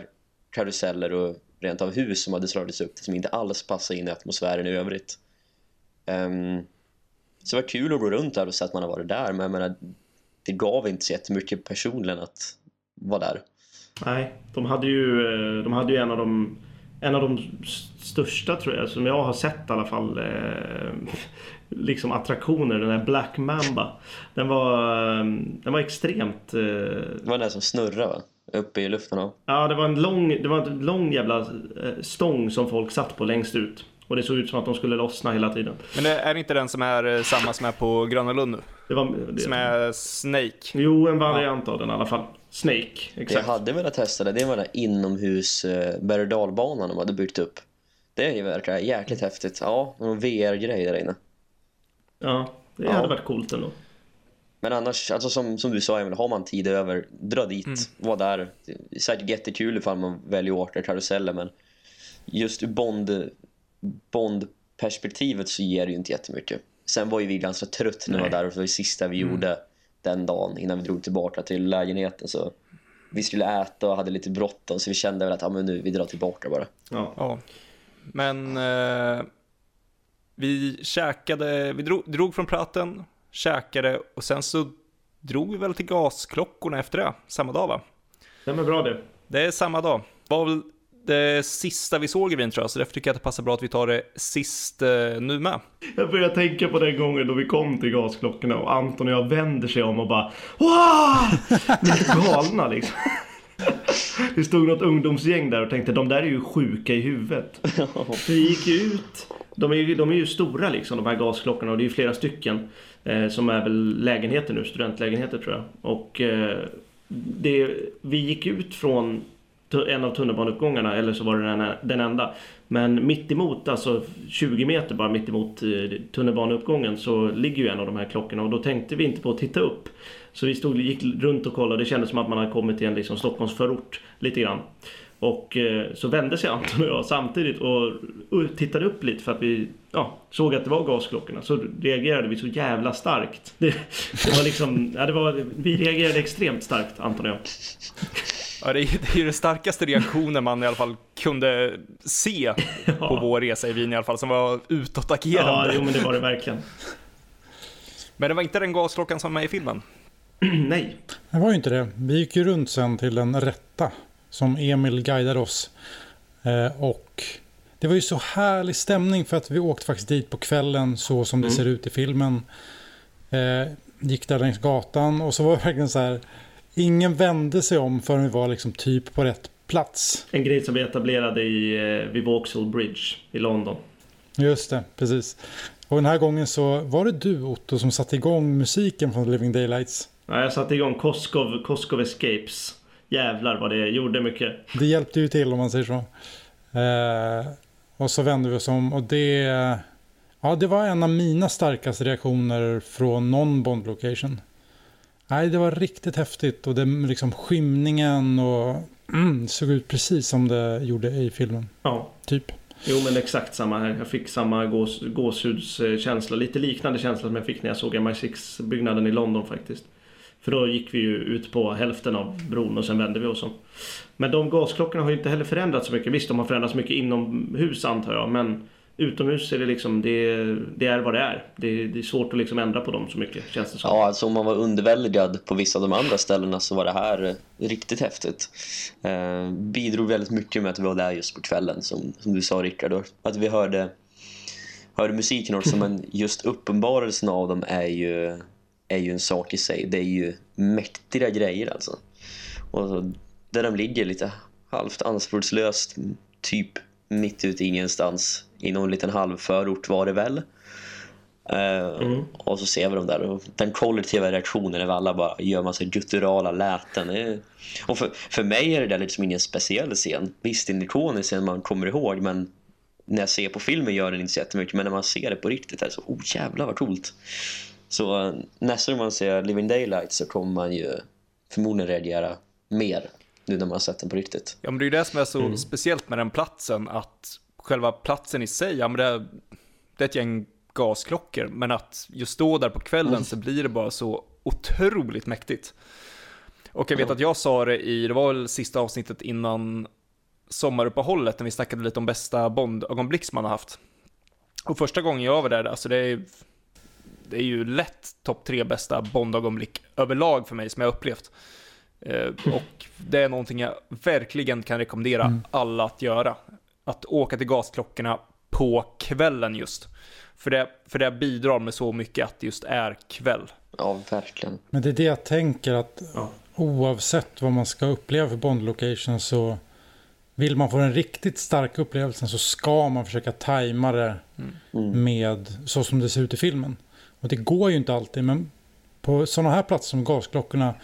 karuseller och rent av hus som hade slagits upp som inte alls passar in i atmosfären i övrigt. Um, så det var kul att gå runt där och se att man har varit där, men jag menar, det gav inte så jättemycket personligen att vara där. Nej, de hade ju, eh, de hade ju en av de en av de största tror jag, som jag har sett i alla fall, eh, liksom attraktioner, den här Black Mamba. Den var, eh, den var extremt... Eh... Det var den som snurrade va? Uppe i luften. Ja. Ja, det var en lång, det var en lång jävla eh, stång som folk satt på längst ut. Och det såg ut som att de skulle lossna hela tiden. Men det är inte den som är eh, samma som är på Gröna Lund nu? Det var, det, Som är Snake? Jo, en variant av den i alla fall. Snake, Jag exakt. hade velat testa det. Det var den där inomhus eh, berg de hade byggt upp. Det verkar jäkligt häftigt. Ja, någon VR-grej där inne. Ja, det Ja. hade varit coolt ändå. Men annars, alltså som, som du sa Emil, har man tid över, dra dit, Mm. var där. Det är säkert jättekul ifall man väljer karuseller men just ur Bond, Bond-perspektivet så ger det ju inte jättemycket. Sen var ju vi ganska trött när vi var där och det var det sista vi Mm. gjorde den dagen innan vi drog tillbaka till lägenheten. Så vi skulle äta och hade lite bråttom så vi kände väl att ja, men nu, vi drar tillbaka bara. Ja. Ja. Men eh, vi käkade, vi drog, drog från praten, käkade och sen så drog vi väl till gasklockorna efter det, samma dag va? Det är bra det. Det är samma dag. Det var väl det sista vi såg i Wien tror jag, så därför tycker jag att det passar bra att vi tar det sist eh, nu med. Jag börjar tänka på den gången då vi kom till gasklockorna och Anton och jag vänder sig om och bara Wow! Vi är galna liksom. Det stod något ungdomsgäng där och tänkte de där är ju sjuka i huvudet. Vi gick ut. De är ju, de är ju stora liksom de här gasklockorna och det är ju flera stycken. Eh, som är väl lägenheter nu, studentlägenheter tror jag. Och eh, det, vi gick ut från en av tunnelbaneuppgångarna eller så var det den, den enda. Men mitt emot, alltså 20 meter bara mitt emot eh, tunnelbaneuppgången så ligger ju en av de här klockorna och då tänkte vi inte på att titta upp. Så vi stod, gick runt och kollade, det kändes som att man hade kommit till en liksom Stockholmsförort lite grann. Och eh, så vände sig Anton och jag samtidigt och, tittade upp lite för att vi ja, såg att det var gasklockorna. Så reagerade vi så jävla starkt. Det, det var liksom, ja, det var, vi reagerade extremt starkt Anton och jag. Ja, det, är, det är ju den starkaste reaktionen man i alla fall kunde se på vår resa i Wien i alla fall, som var Ja, utåtagerande. jo men det var det verkligen. Men det var inte den gasklockan som var med i filmen. Nej. Det var ju inte det. Vi gick ju runt sen till den rätta som Emil guidade oss. Eh, och det var ju så härlig stämning för att vi åkte faktiskt dit på kvällen så som det Mm. ser ut i filmen. Eh, gick där längs gatan och så var det verkligen så här. Ingen vände sig om förrän vi var liksom typ på rätt plats. En grej som vi etablerade i, eh, vid Vauxhall Bridge i London. Just det, precis. Och den här gången så var det du Otto som satte igång musiken från Living Daylights. Ja, jag satte igång Koskov, Koskov Escapes. Jävlar vad det gjorde mycket. Det hjälpte ju till om man säger så. Eh, och så vände vi oss om och det... Ja, det var en av mina starkaste reaktioner från någon Bond location. Nej, det var riktigt häftigt och det liksom skymningen och mm, såg ut precis som det gjorde i filmen. Ja, Typ. jo men exakt samma här. Jag fick samma gås, gåshudskänsla. Lite liknande känsla som jag fick när jag såg MI6-byggnaden i London faktiskt. För då gick vi ju ut på hälften av bron och sen vände vi oss om. Men de gasklockorna har ju inte heller förändrats så mycket. Visst, de har förändrats mycket inomhus antar jag. Men utomhus är det liksom, det, det är vad det är. Det, det är svårt att liksom ändra på dem så mycket känns det som. Ja, alltså om man var underväldigad på vissa av de andra ställena så var det här riktigt häftigt. Eh, bidrog väldigt mycket med att vi var där just på kvällen, som, som du sa Rickard. Att vi hörde, hörde musiken också, men just uppenbarelsen av dem är ju, är ju en sak i sig. Det är ju mäktiga grejer alltså. Och där de ligger lite halvt anspråkslöst, typ mitt ute ingenstans, i någon liten halvförort var det väl. Eh, Mm. Och så ser vi dem där och den kollektiva reaktionen är alla bara gör massa gutturala läten. Det är- Och för, för mig är det där liksom ingen speciell scen. Visst, en ikonisk scen man kommer ihåg, men när jag ser på filmen gör den inte så jättemycket. Men när man ser det på riktigt är det så, oh jävlar vad coolt. Så eh, nästa gång man ser Living Daylight så kommer man ju förmodligen reagera mer nu när man har sett den på riktigt. Ja, men det är ju det som är så speciellt med den platsen, att själva platsen i sig, ja men det är, det är ett gäng gasklockor, men att just stå där på kvällen så blir det bara så otroligt mäktigt. Och jag vet Ja. att jag sa det i, det var väl sista avsnittet innan sommaruppehållet, när vi snackade lite om bästa Bond-ögonblick som man har haft. Och första gången jag var där, alltså det är, det är ju lätt topp tre bästa Bond-ögonblick överlag för mig som jag upplevt. Eh, och det är någonting jag verkligen kan rekommendera alla att göra. Att åka till gasklockorna på kvällen just. För det, för det bidrar med så mycket att det just är kväll. Ja, verkligen. Men det är det jag tänker att Ja. oavsett vad man ska uppleva för Bond-location så vill man få den riktigt starka upplevelsen så ska man försöka tajma det Mm. med så som det ser ut i filmen. Och det går ju inte alltid men på sådana här platser som gasklockorna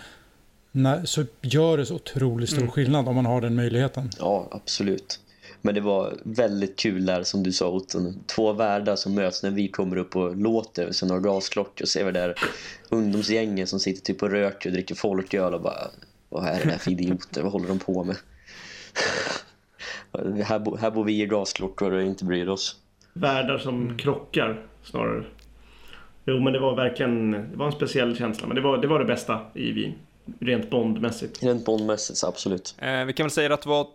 när, så gör det så otroligt stor Mm. skillnad om man har den möjligheten. Ja, absolut. Men det var väldigt kul där som du sa Otton. Två världar som möts när vi kommer upp och låter sen några gasklockor och ser vi där ungdomsgänget som sitter typ och röker och dricker folköl och bara vad är det där för idioter? Vad håller de på med? här, bo, här bor vi i gasklockor och inte bryr oss. Världar som krockar snarare. Jo men det var verkligen det var en speciell känsla. Men det var det, var det bästa i Wien. Rent Bondmässigt. Rent Bondmässigt, absolut. Eh, vi kan väl säga att det var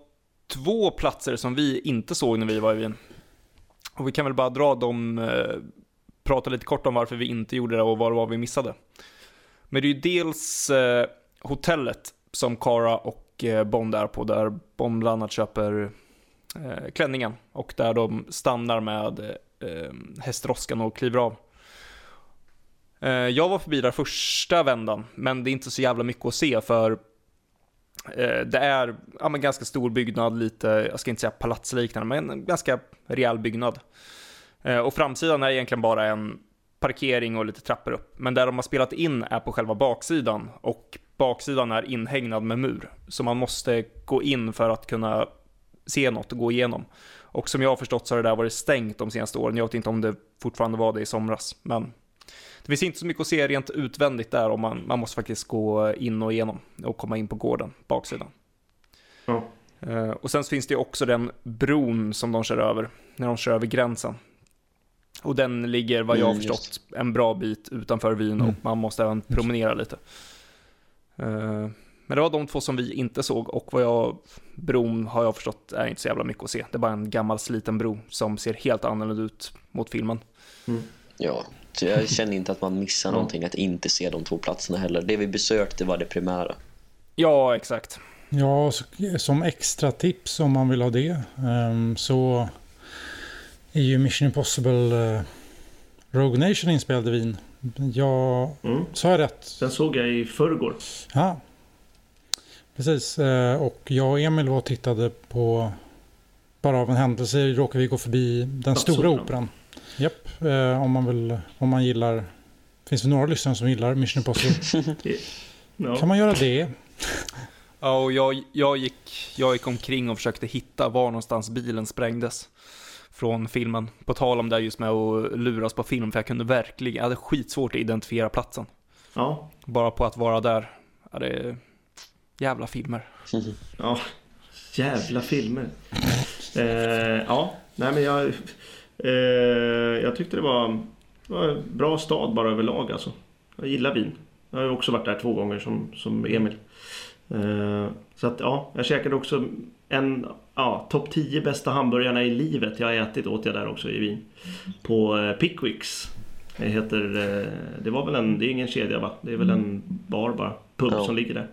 två platser som vi inte såg när vi var i Wien. Och vi kan väl bara dra dem, eh, prata lite kort om varför vi inte gjorde det och vad det var vi missade. Men det är ju dels eh, hotellet som Kara och eh, Bond är på, där Bond bland annat köper eh, klänningen och där de stannar med eh, hästroskan och kliver av. Eh, jag var förbi där första vändan, men det är inte så jävla mycket att se för eh, Det är ja, men ganska stor byggnad, lite, jag ska inte säga palatsliknande, men en ganska rejäl byggnad. Eh, och framsidan är egentligen bara en parkering och lite trappor upp. Men där de har spelat in är på själva baksidan och baksidan är inhägnad med mur. Så man måste gå in för att kunna se något och gå igenom. Och som jag har förstått så har det där varit stängt de senaste åren. Jag vet inte om det fortfarande var det i somras, men det finns inte så mycket att se rent utvändigt där om man, man måste faktiskt gå in och igenom och komma in på gården, baksidan. Ja. Eh, Och sen så finns det också den bron som de kör över, när de kör över gränsen. Och den ligger, vad jag har Mm, förstått, en bra bit utanför Wien Mm. och man måste även promenera lite. Eh, Men det var de två som vi inte såg och vad jag, bron har jag förstått är inte så jävla mycket att se. Det är bara en gammal sliten bro som ser helt annorlunda ut mot filmen. Ja, så jag känner inte att man missar någonting att inte se de två platserna heller. Det vi besökte var det primära. Ja, exakt. Ja, som extra tips om man vill ha det ehm, så är ju Mission Impossible eh, Rogue Nation inspelad i Wien. Ja, Mm. sa jag rätt? Den såg jag i förrgår. Ja, precis. Eh, Och jag och Emil var och tittade på, bara av en händelse råkade vi gå förbi den Ja, stora Operan. Japp, eh, om man vill, om man gillar, finns det några lyssnare som gillar Mission Impossible? Ja. kan man göra det? Ja, och jag, jag, gick, jag gick omkring och försökte hitta var någonstans bilen sprängdes från filmen. På tal om det just med att luras på film, för jag kunde verkligen, jag hade skitsvårt att identifiera platsen. ja. Bara på att vara där. Ja, det är jävla filmer. Ja, jävla filmer. Eh, ja, nej men jag... Eh, jag tyckte det var, det var en bra stad bara överlag alltså. Jag gillar Wien. Jag har ju också varit där två gånger som, som Emil. Eh, så att ja, jag käkade också en ja, topp 10 bästa hamburgarna i livet jag har ätit åt jag där också i Wien. På eh, Pickwicks. Det heter, eh, det var väl en, det är ingen kedja va? Det är väl en bar bara. Pub Ja. som ligger där.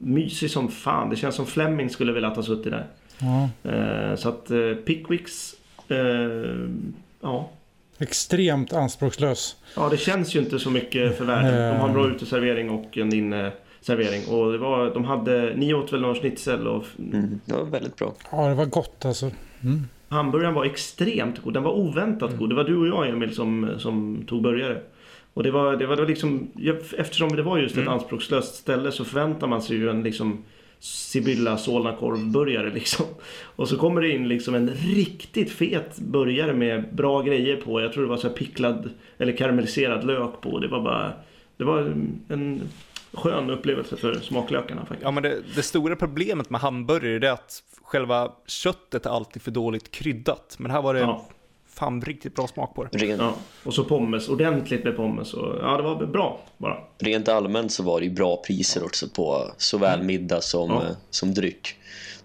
Mysig som fan. Det känns som Fleming skulle vilja ha suttit där. Ja, Eh, så att eh, Pickwicks, eh, ja. extremt anspråkslös. ja, det känns ju inte så mycket för världen. De har en bra uteservering och en inneservering. Och det var, de hade, ni åt väl någon schnitzel och Mm, det var väldigt bra. Ja, det var gott alltså. Mm. hamburgaren var extremt god. Den var oväntat god. Det var du och jag Emil som, som tog burgare. Och det var, det var, det var liksom, eftersom det var just ett Mm. anspråkslöst ställe så förväntar man sig ju en liksom Sibylla Solna korvburgare liksom. Och så kommer det in liksom en riktigt fet burgare med bra grejer på. Jag tror det var så picklad eller karamelliserad lök på. Det var bara, det var en skön upplevelse för smaklökarna faktiskt. Ja, men det, det stora problemet med hamburgare är att själva köttet är alltid för dåligt kryddat. Men här var det Ja. Fan riktigt bra smak på det. Rent, Ja. Och så pommes, ordentligt med pommes. Och, ja, det var bra bara. rent allmänt så var det ju bra priser också på såväl middag som, Ja. eh, som dryck.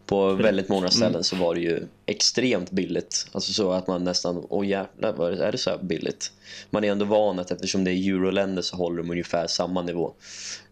På väldigt många ställen så var det ju extremt billigt. Alltså så att man nästan, åh jävlar, är det- så här billigt? Man är ändå van att eftersom det är euroländer så håller de ungefär samma nivå.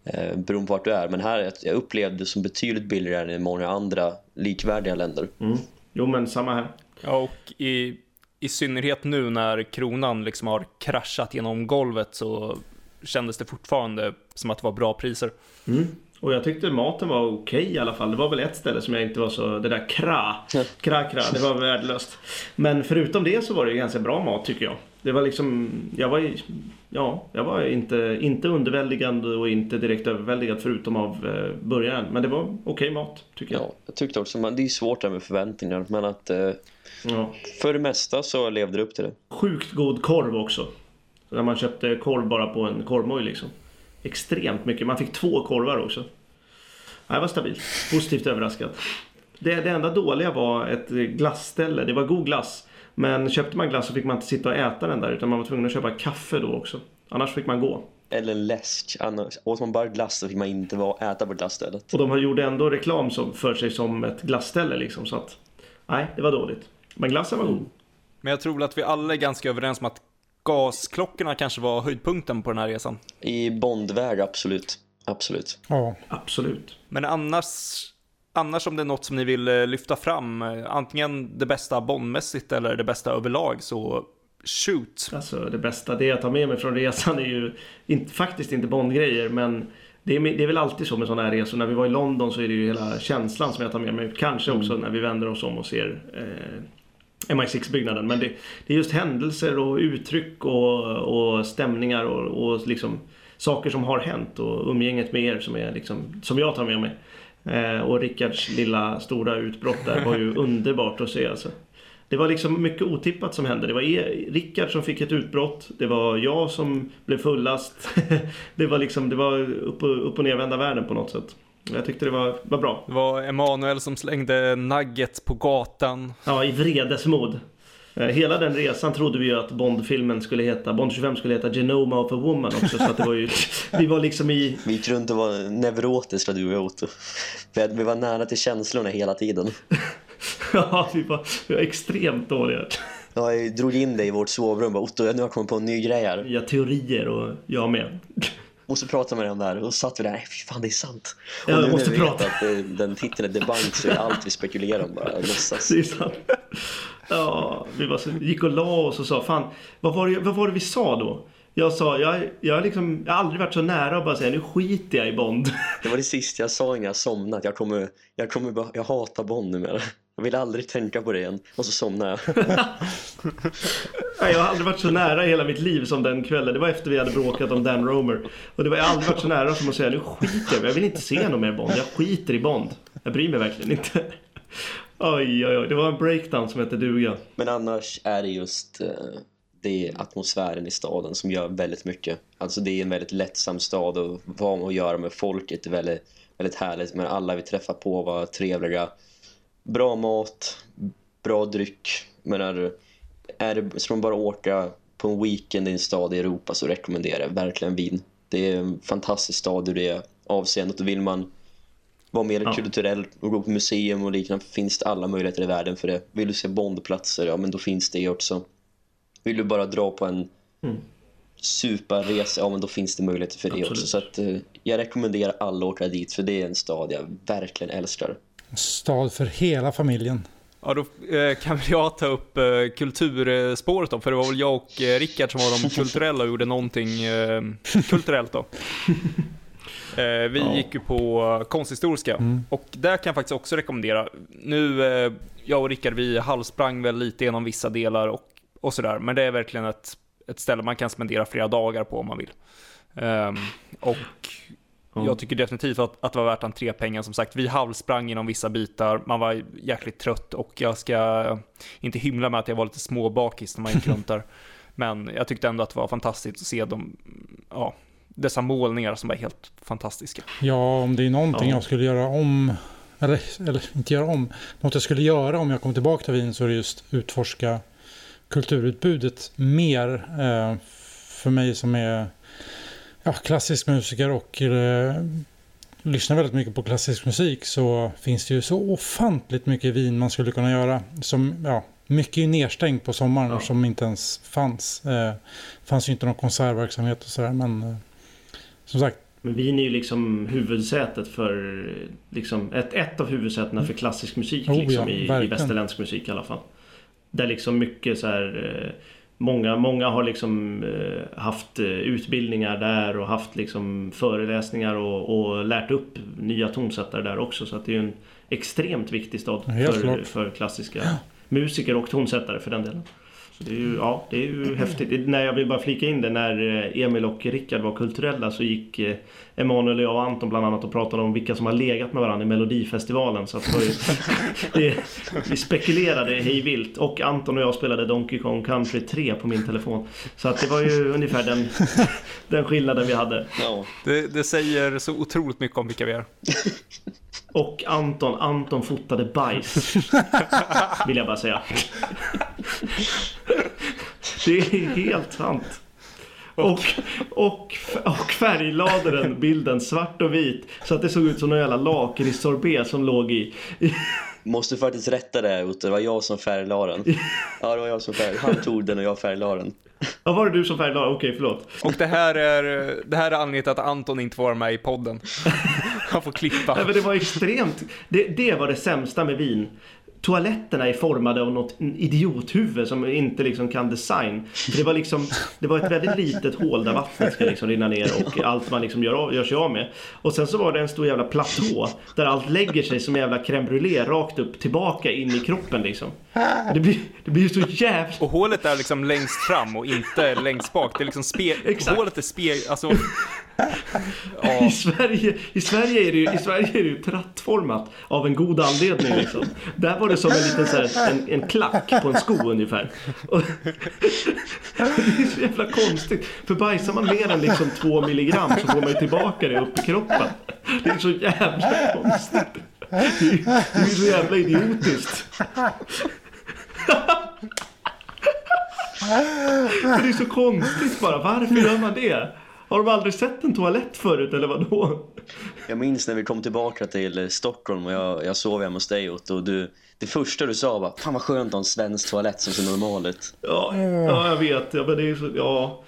Eh, beroende på vart du är. Men här, jag- jag upplevde det som betydligt billigare än i många andra likvärdiga länder. Mm. Jo men samma här. Ja, och i, i synnerhet nu när kronan liksom har kraschat genom golvet så kändes det fortfarande som att det var bra priser. Mm. Och jag tyckte maten var okej i alla fall. Det var väl ett ställe som jag inte var så... Det där kra. Kra kra. Det var värdelöst. Men förutom det så var det ju ganska bra mat tycker jag. Det var liksom... Jag var ju... Ja, jag var inte, inte underväldigande och inte direkt överväldigad förutom av eh, början. Men det var okej mat tycker jag. Ja, jag tyckte också, man, det är svårt det här med förväntningar, men att eh, Ja. för det mesta så levde det upp till det. Sjukt god korv också. När man köpte korv bara på en korvmoj liksom. Extremt mycket. Man fick två korvar också. Ja, Det var stabilt. Positivt överraskad. Det, det enda dåliga var ett glassställe. Det var god glass. Men köpte man glass så fick man inte sitta och äta den där utan man var tvungen att köpa kaffe då också. Annars fick man gå. Eller läsk. Annars, åt man bara glass så fick man inte vara, äta på glassstället. Och de har gjorde ändå reklam som, för sig som ett glassställe liksom. Så att, nej, det var dåligt. Men glassen var god. Men jag tror att vi alla är ganska överens om att gasklockorna kanske var höjdpunkten på den här resan. I Bondväg, absolut. Absolut. Ja, Absolut. Men annars, annars om det är något som ni vill eh, lyfta fram, eh, antingen det bästa Bondmässigt eller det bästa överlag, så shoot. Alltså det bästa, det jag tar med mig från resan är ju inte, faktiskt inte Bondgrejer men det är, det är väl alltid så med sådana här resor. När vi var i London så är det ju hela känslan som jag tar med mig. Kanske också när vi vänder oss om och ser eh, MI6-byggnaden. Men det, det är just händelser och uttryck och, och stämningar och, och liksom saker som har hänt och umgänget med er som, är liksom, som jag tar med mig. Eh, och Rickards lilla stora utbrott där var ju underbart att se alltså. Det var liksom mycket otippat som hände. Det var Rickard som fick ett utbrott. Det var jag som blev fullast. det var liksom, det var upp och, upp och nervända världen på något sätt. Jag tyckte det var, var bra. Det var Emanuel som slängde nuggets på gatan. Ja, i vredesmod. Eh, Hela den resan trodde vi ju att Bond-filmen skulle heta, Bond 25 skulle heta Genoma of a Woman också. Så att det var ju, vi var liksom i, Vi gick runt och var neurotiska du och jag Otto. Vi var nära till känslorna hela tiden. ja, vi var, vi var extremt dåliga. Ja, Jag drog in dig i vårt sovrum och bara, Otto, nu har jag kommit på en ny grej här. Nya teorier och jag med. Måste prata med det här. Och då satt vi där, nej fy fan det är sant. Ja, och nu måste när vi vet prata. att eh, den titeln är debunk så är allt vi spekulerar om bara låtsas. Det är sant. Ja, vi var så, gick och la oss och sa fan, vad var det, vad var det vi sa då? Jag sa, jag, jag, har liksom, jag har aldrig varit så nära att bara säga nu skiter jag i Bond. Det var det sista jag sa innan jag somnade. Jag kommer, jag kommer bara, jag hatar Bond numera. Jag vill aldrig tänka på det igen. Och så somnade jag. Jag har aldrig varit så nära i hela mitt liv som den kvällen. Det var efter vi hade bråkat om Dan Romer. Och det var, jag har aldrig varit så nära som att säga nu skiter jag. Jag vill inte se någon mer Bond. Jag skiter i Bond. Jag bryr mig verkligen inte. Oj, oj, oj. Det var en breakdown som hette duga. Men annars är det just eh, det är atmosfären i staden som gör väldigt mycket. Alltså det är en väldigt lättsam stad och vad man att göra med folket är väldigt, väldigt härligt. Men alla vi träffar på var trevliga. Bra mat, bra dryck. Men är, är det, ska man bara åka på en weekend i en stad i Europa så rekommenderar jag verkligen Wien. Det är en fantastisk stad ur det avseendet och vill man vara mer Ja. kulturell och gå på museum och liknande finns det alla möjligheter i världen för det. Vill du se Bondplatser, ja men då finns det också. Vill du bara dra på en Mm. superresa, ja men då finns det möjligheter för det Absolut. också. Så att eh, jag rekommenderar alla att åka dit för det är en stad jag verkligen älskar. En stad för hela familjen. Ja, då eh, kan väl jag ta upp eh, kulturspåret då, för det var väl jag och eh, Rickard som var de kulturella och gjorde någonting kulturellt då. Vi Ja. gick ju på konsthistoriska och där kan jag faktiskt också rekommendera. Nu, jag och Rickard vi halvsprang väl lite genom vissa delar och, och sådär, men det är verkligen ett, ett ställe man kan spendera flera dagar på om man vill. Ehm, och Ja. jag tycker definitivt att, att det var värt entrépengen. Som sagt, vi halvsprang genom vissa bitar, man var jäkligt trött och jag ska inte hymla med att jag var lite småbakis när man gick runt där. Men jag tyckte ändå att det var fantastiskt att se de, ja, dessa målningar som var helt fantastiska. Ja, om det är någonting Ja. jag skulle göra om, eller, eller inte göra om, något jag skulle göra om jag kom tillbaka till Wien så är det just utforska kulturutbudet mer eh, för mig som är ja, klassisk musiker och eh, lyssnar väldigt mycket på klassisk musik så finns det ju så ofantligt mycket Wien man skulle kunna göra. Som, ja, mycket är nedstängt på sommaren Ja. som inte ens fanns. Eh, fanns ju inte någon konsertverksamhet och sådär men eh, som sagt Men Wien är ju liksom huvudsätet för, liksom, ett, ett av huvudsätena för klassisk musik Oh, liksom, ja, i, i västerländsk musik i alla fall. Där liksom mycket så här, eh, Många, många har liksom eh, haft eh, utbildningar där och haft liksom föreläsningar och, och lärt upp nya tonsättare där också. Så att det är ju en extremt viktig stad för, för klassiska musiker och tonsättare för den delen. Det är ju, ja, det är ju häftigt. När jag vill bara flika in det, när eh, Emil och Rickard var kulturella så gick eh, Emanuel, jag och Anton bland annat och pratade om vilka som har legat med varandra i Melodifestivalen. Så att det var ju, det, vi spekulerade hej vilt. Och Anton och jag spelade Donkey Kong Country 3 på min telefon. Så att det var ju ungefär den, den skillnaden vi hade. Ja, Det, det säger så otroligt mycket om vilka vi är. Och Anton, Anton fotade bajs. Vill jag bara säga. Det är helt sant. Och, och, och färglade den bilden svart och vit så att det såg ut som en jävla lakritssorbet som låg i. måste faktiskt rätta det Otto, det var jag som färglade den. Ja, det var jag som färglade Han tog den och jag färglade den. Ja, var det du som färglade? Okej, förlåt. Och det här är, det här är anledningen till att Anton inte får vara med i podden. Han får klippa. Nej, men det var extremt. Det, det var det sämsta med vin. Toaletterna är formade av något idiothuvud som inte liksom kan design. För det var liksom, det var ett väldigt litet hål där vattnet ska liksom rinna ner och allt man liksom gör, av- gör sig av med. Och sen så var det en stor jävla platå där allt lägger sig som jävla crème brûlée rakt upp tillbaka in i kroppen liksom. Det blir, det blir ju så jävla... Och hålet är liksom längst fram och inte längst bak. Det är liksom spe... Exakt. Hålet är speg... Alltså... Ja, I Sverige, i, Sverige är det ju, I Sverige är det ju trattformat av en god anledning liksom. Där var det som en liten så här, en, en klack på en sko ungefär. Och, det är så jävla konstigt. För bajsar man mer än liksom två milligram så får man ju tillbaka det upp i kroppen. Det är så jävla konstigt. Det är, det är så jävla idiotiskt. Det är så konstigt bara. Varför gör man det? Har de aldrig sett en toalett förut eller vadå? Jag minns när vi kom tillbaka till Stockholm och jag, jag sov hemma hos dig och du, det första du sa var Fan vad skönt att ha en svensk toalett som ser normal ut. Ja, ja jag vet. Ja, men det är så, ja,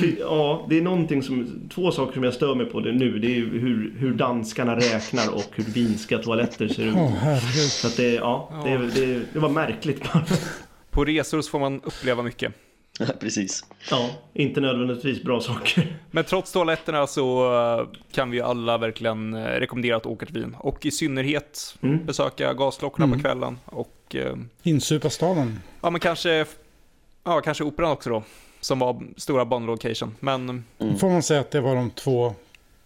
det, ja, det är någonting som, två saker som jag stör mig på det nu. Det är hur, hur danskarna räknar och hur vinska toaletter ser ut. Herregud. Så att det, ja, det, det, det var märkligt bara. på resor så får man uppleva mycket. Ja, precis. Ja, inte nödvändigtvis bra saker. Men trots toaletterna så eh, kan vi alla verkligen eh, rekommendera att åka till Wien. Och i synnerhet Mm. besöka gasklockorna Mm. på kvällen. Och eh, Insupa staden. ja, men kanske, ja, kanske operan också då. Som var stora Bond-location. Men, Mm. Får man säga att det var de två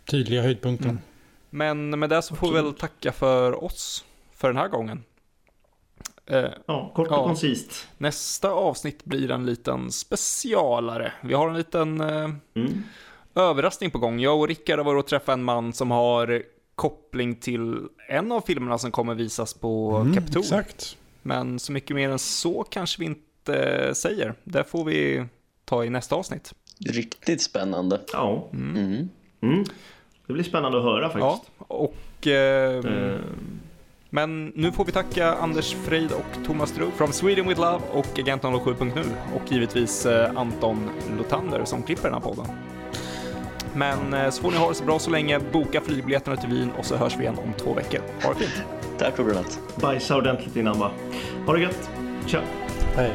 tydliga höjdpunkterna. Mm. men med det så får vi väl tacka för oss för den här gången. Eh, Ja, kort och Ja. koncist. nästa avsnitt blir en liten specialare. Vi har en liten eh, Mm. överraskning på gång. Jag och Rickard har varit och träffat en man som har koppling till en av filmerna som kommer visas på Mm, Capitol. exakt. Men så mycket mer än så kanske vi inte säger. Det får vi ta i nästa avsnitt. Riktigt spännande. Ja, Mm. mm. det blir spännande att höra Ja, faktiskt. och... Eh, Eh, Men nu får vi tacka Anders Freid och Thomas Strup från Sweden with Love och Agent 07.nu och givetvis eh, Anton Lotander som klipper den här podden. Men eh, så får ni ha det så bra så länge, boka flygbiljetterna till Wien och så hörs vi igen om två veckor. Ha det fint! Tack och godnatt. bajsa ordentligt innan va. Ha det gött. Tja. Hej.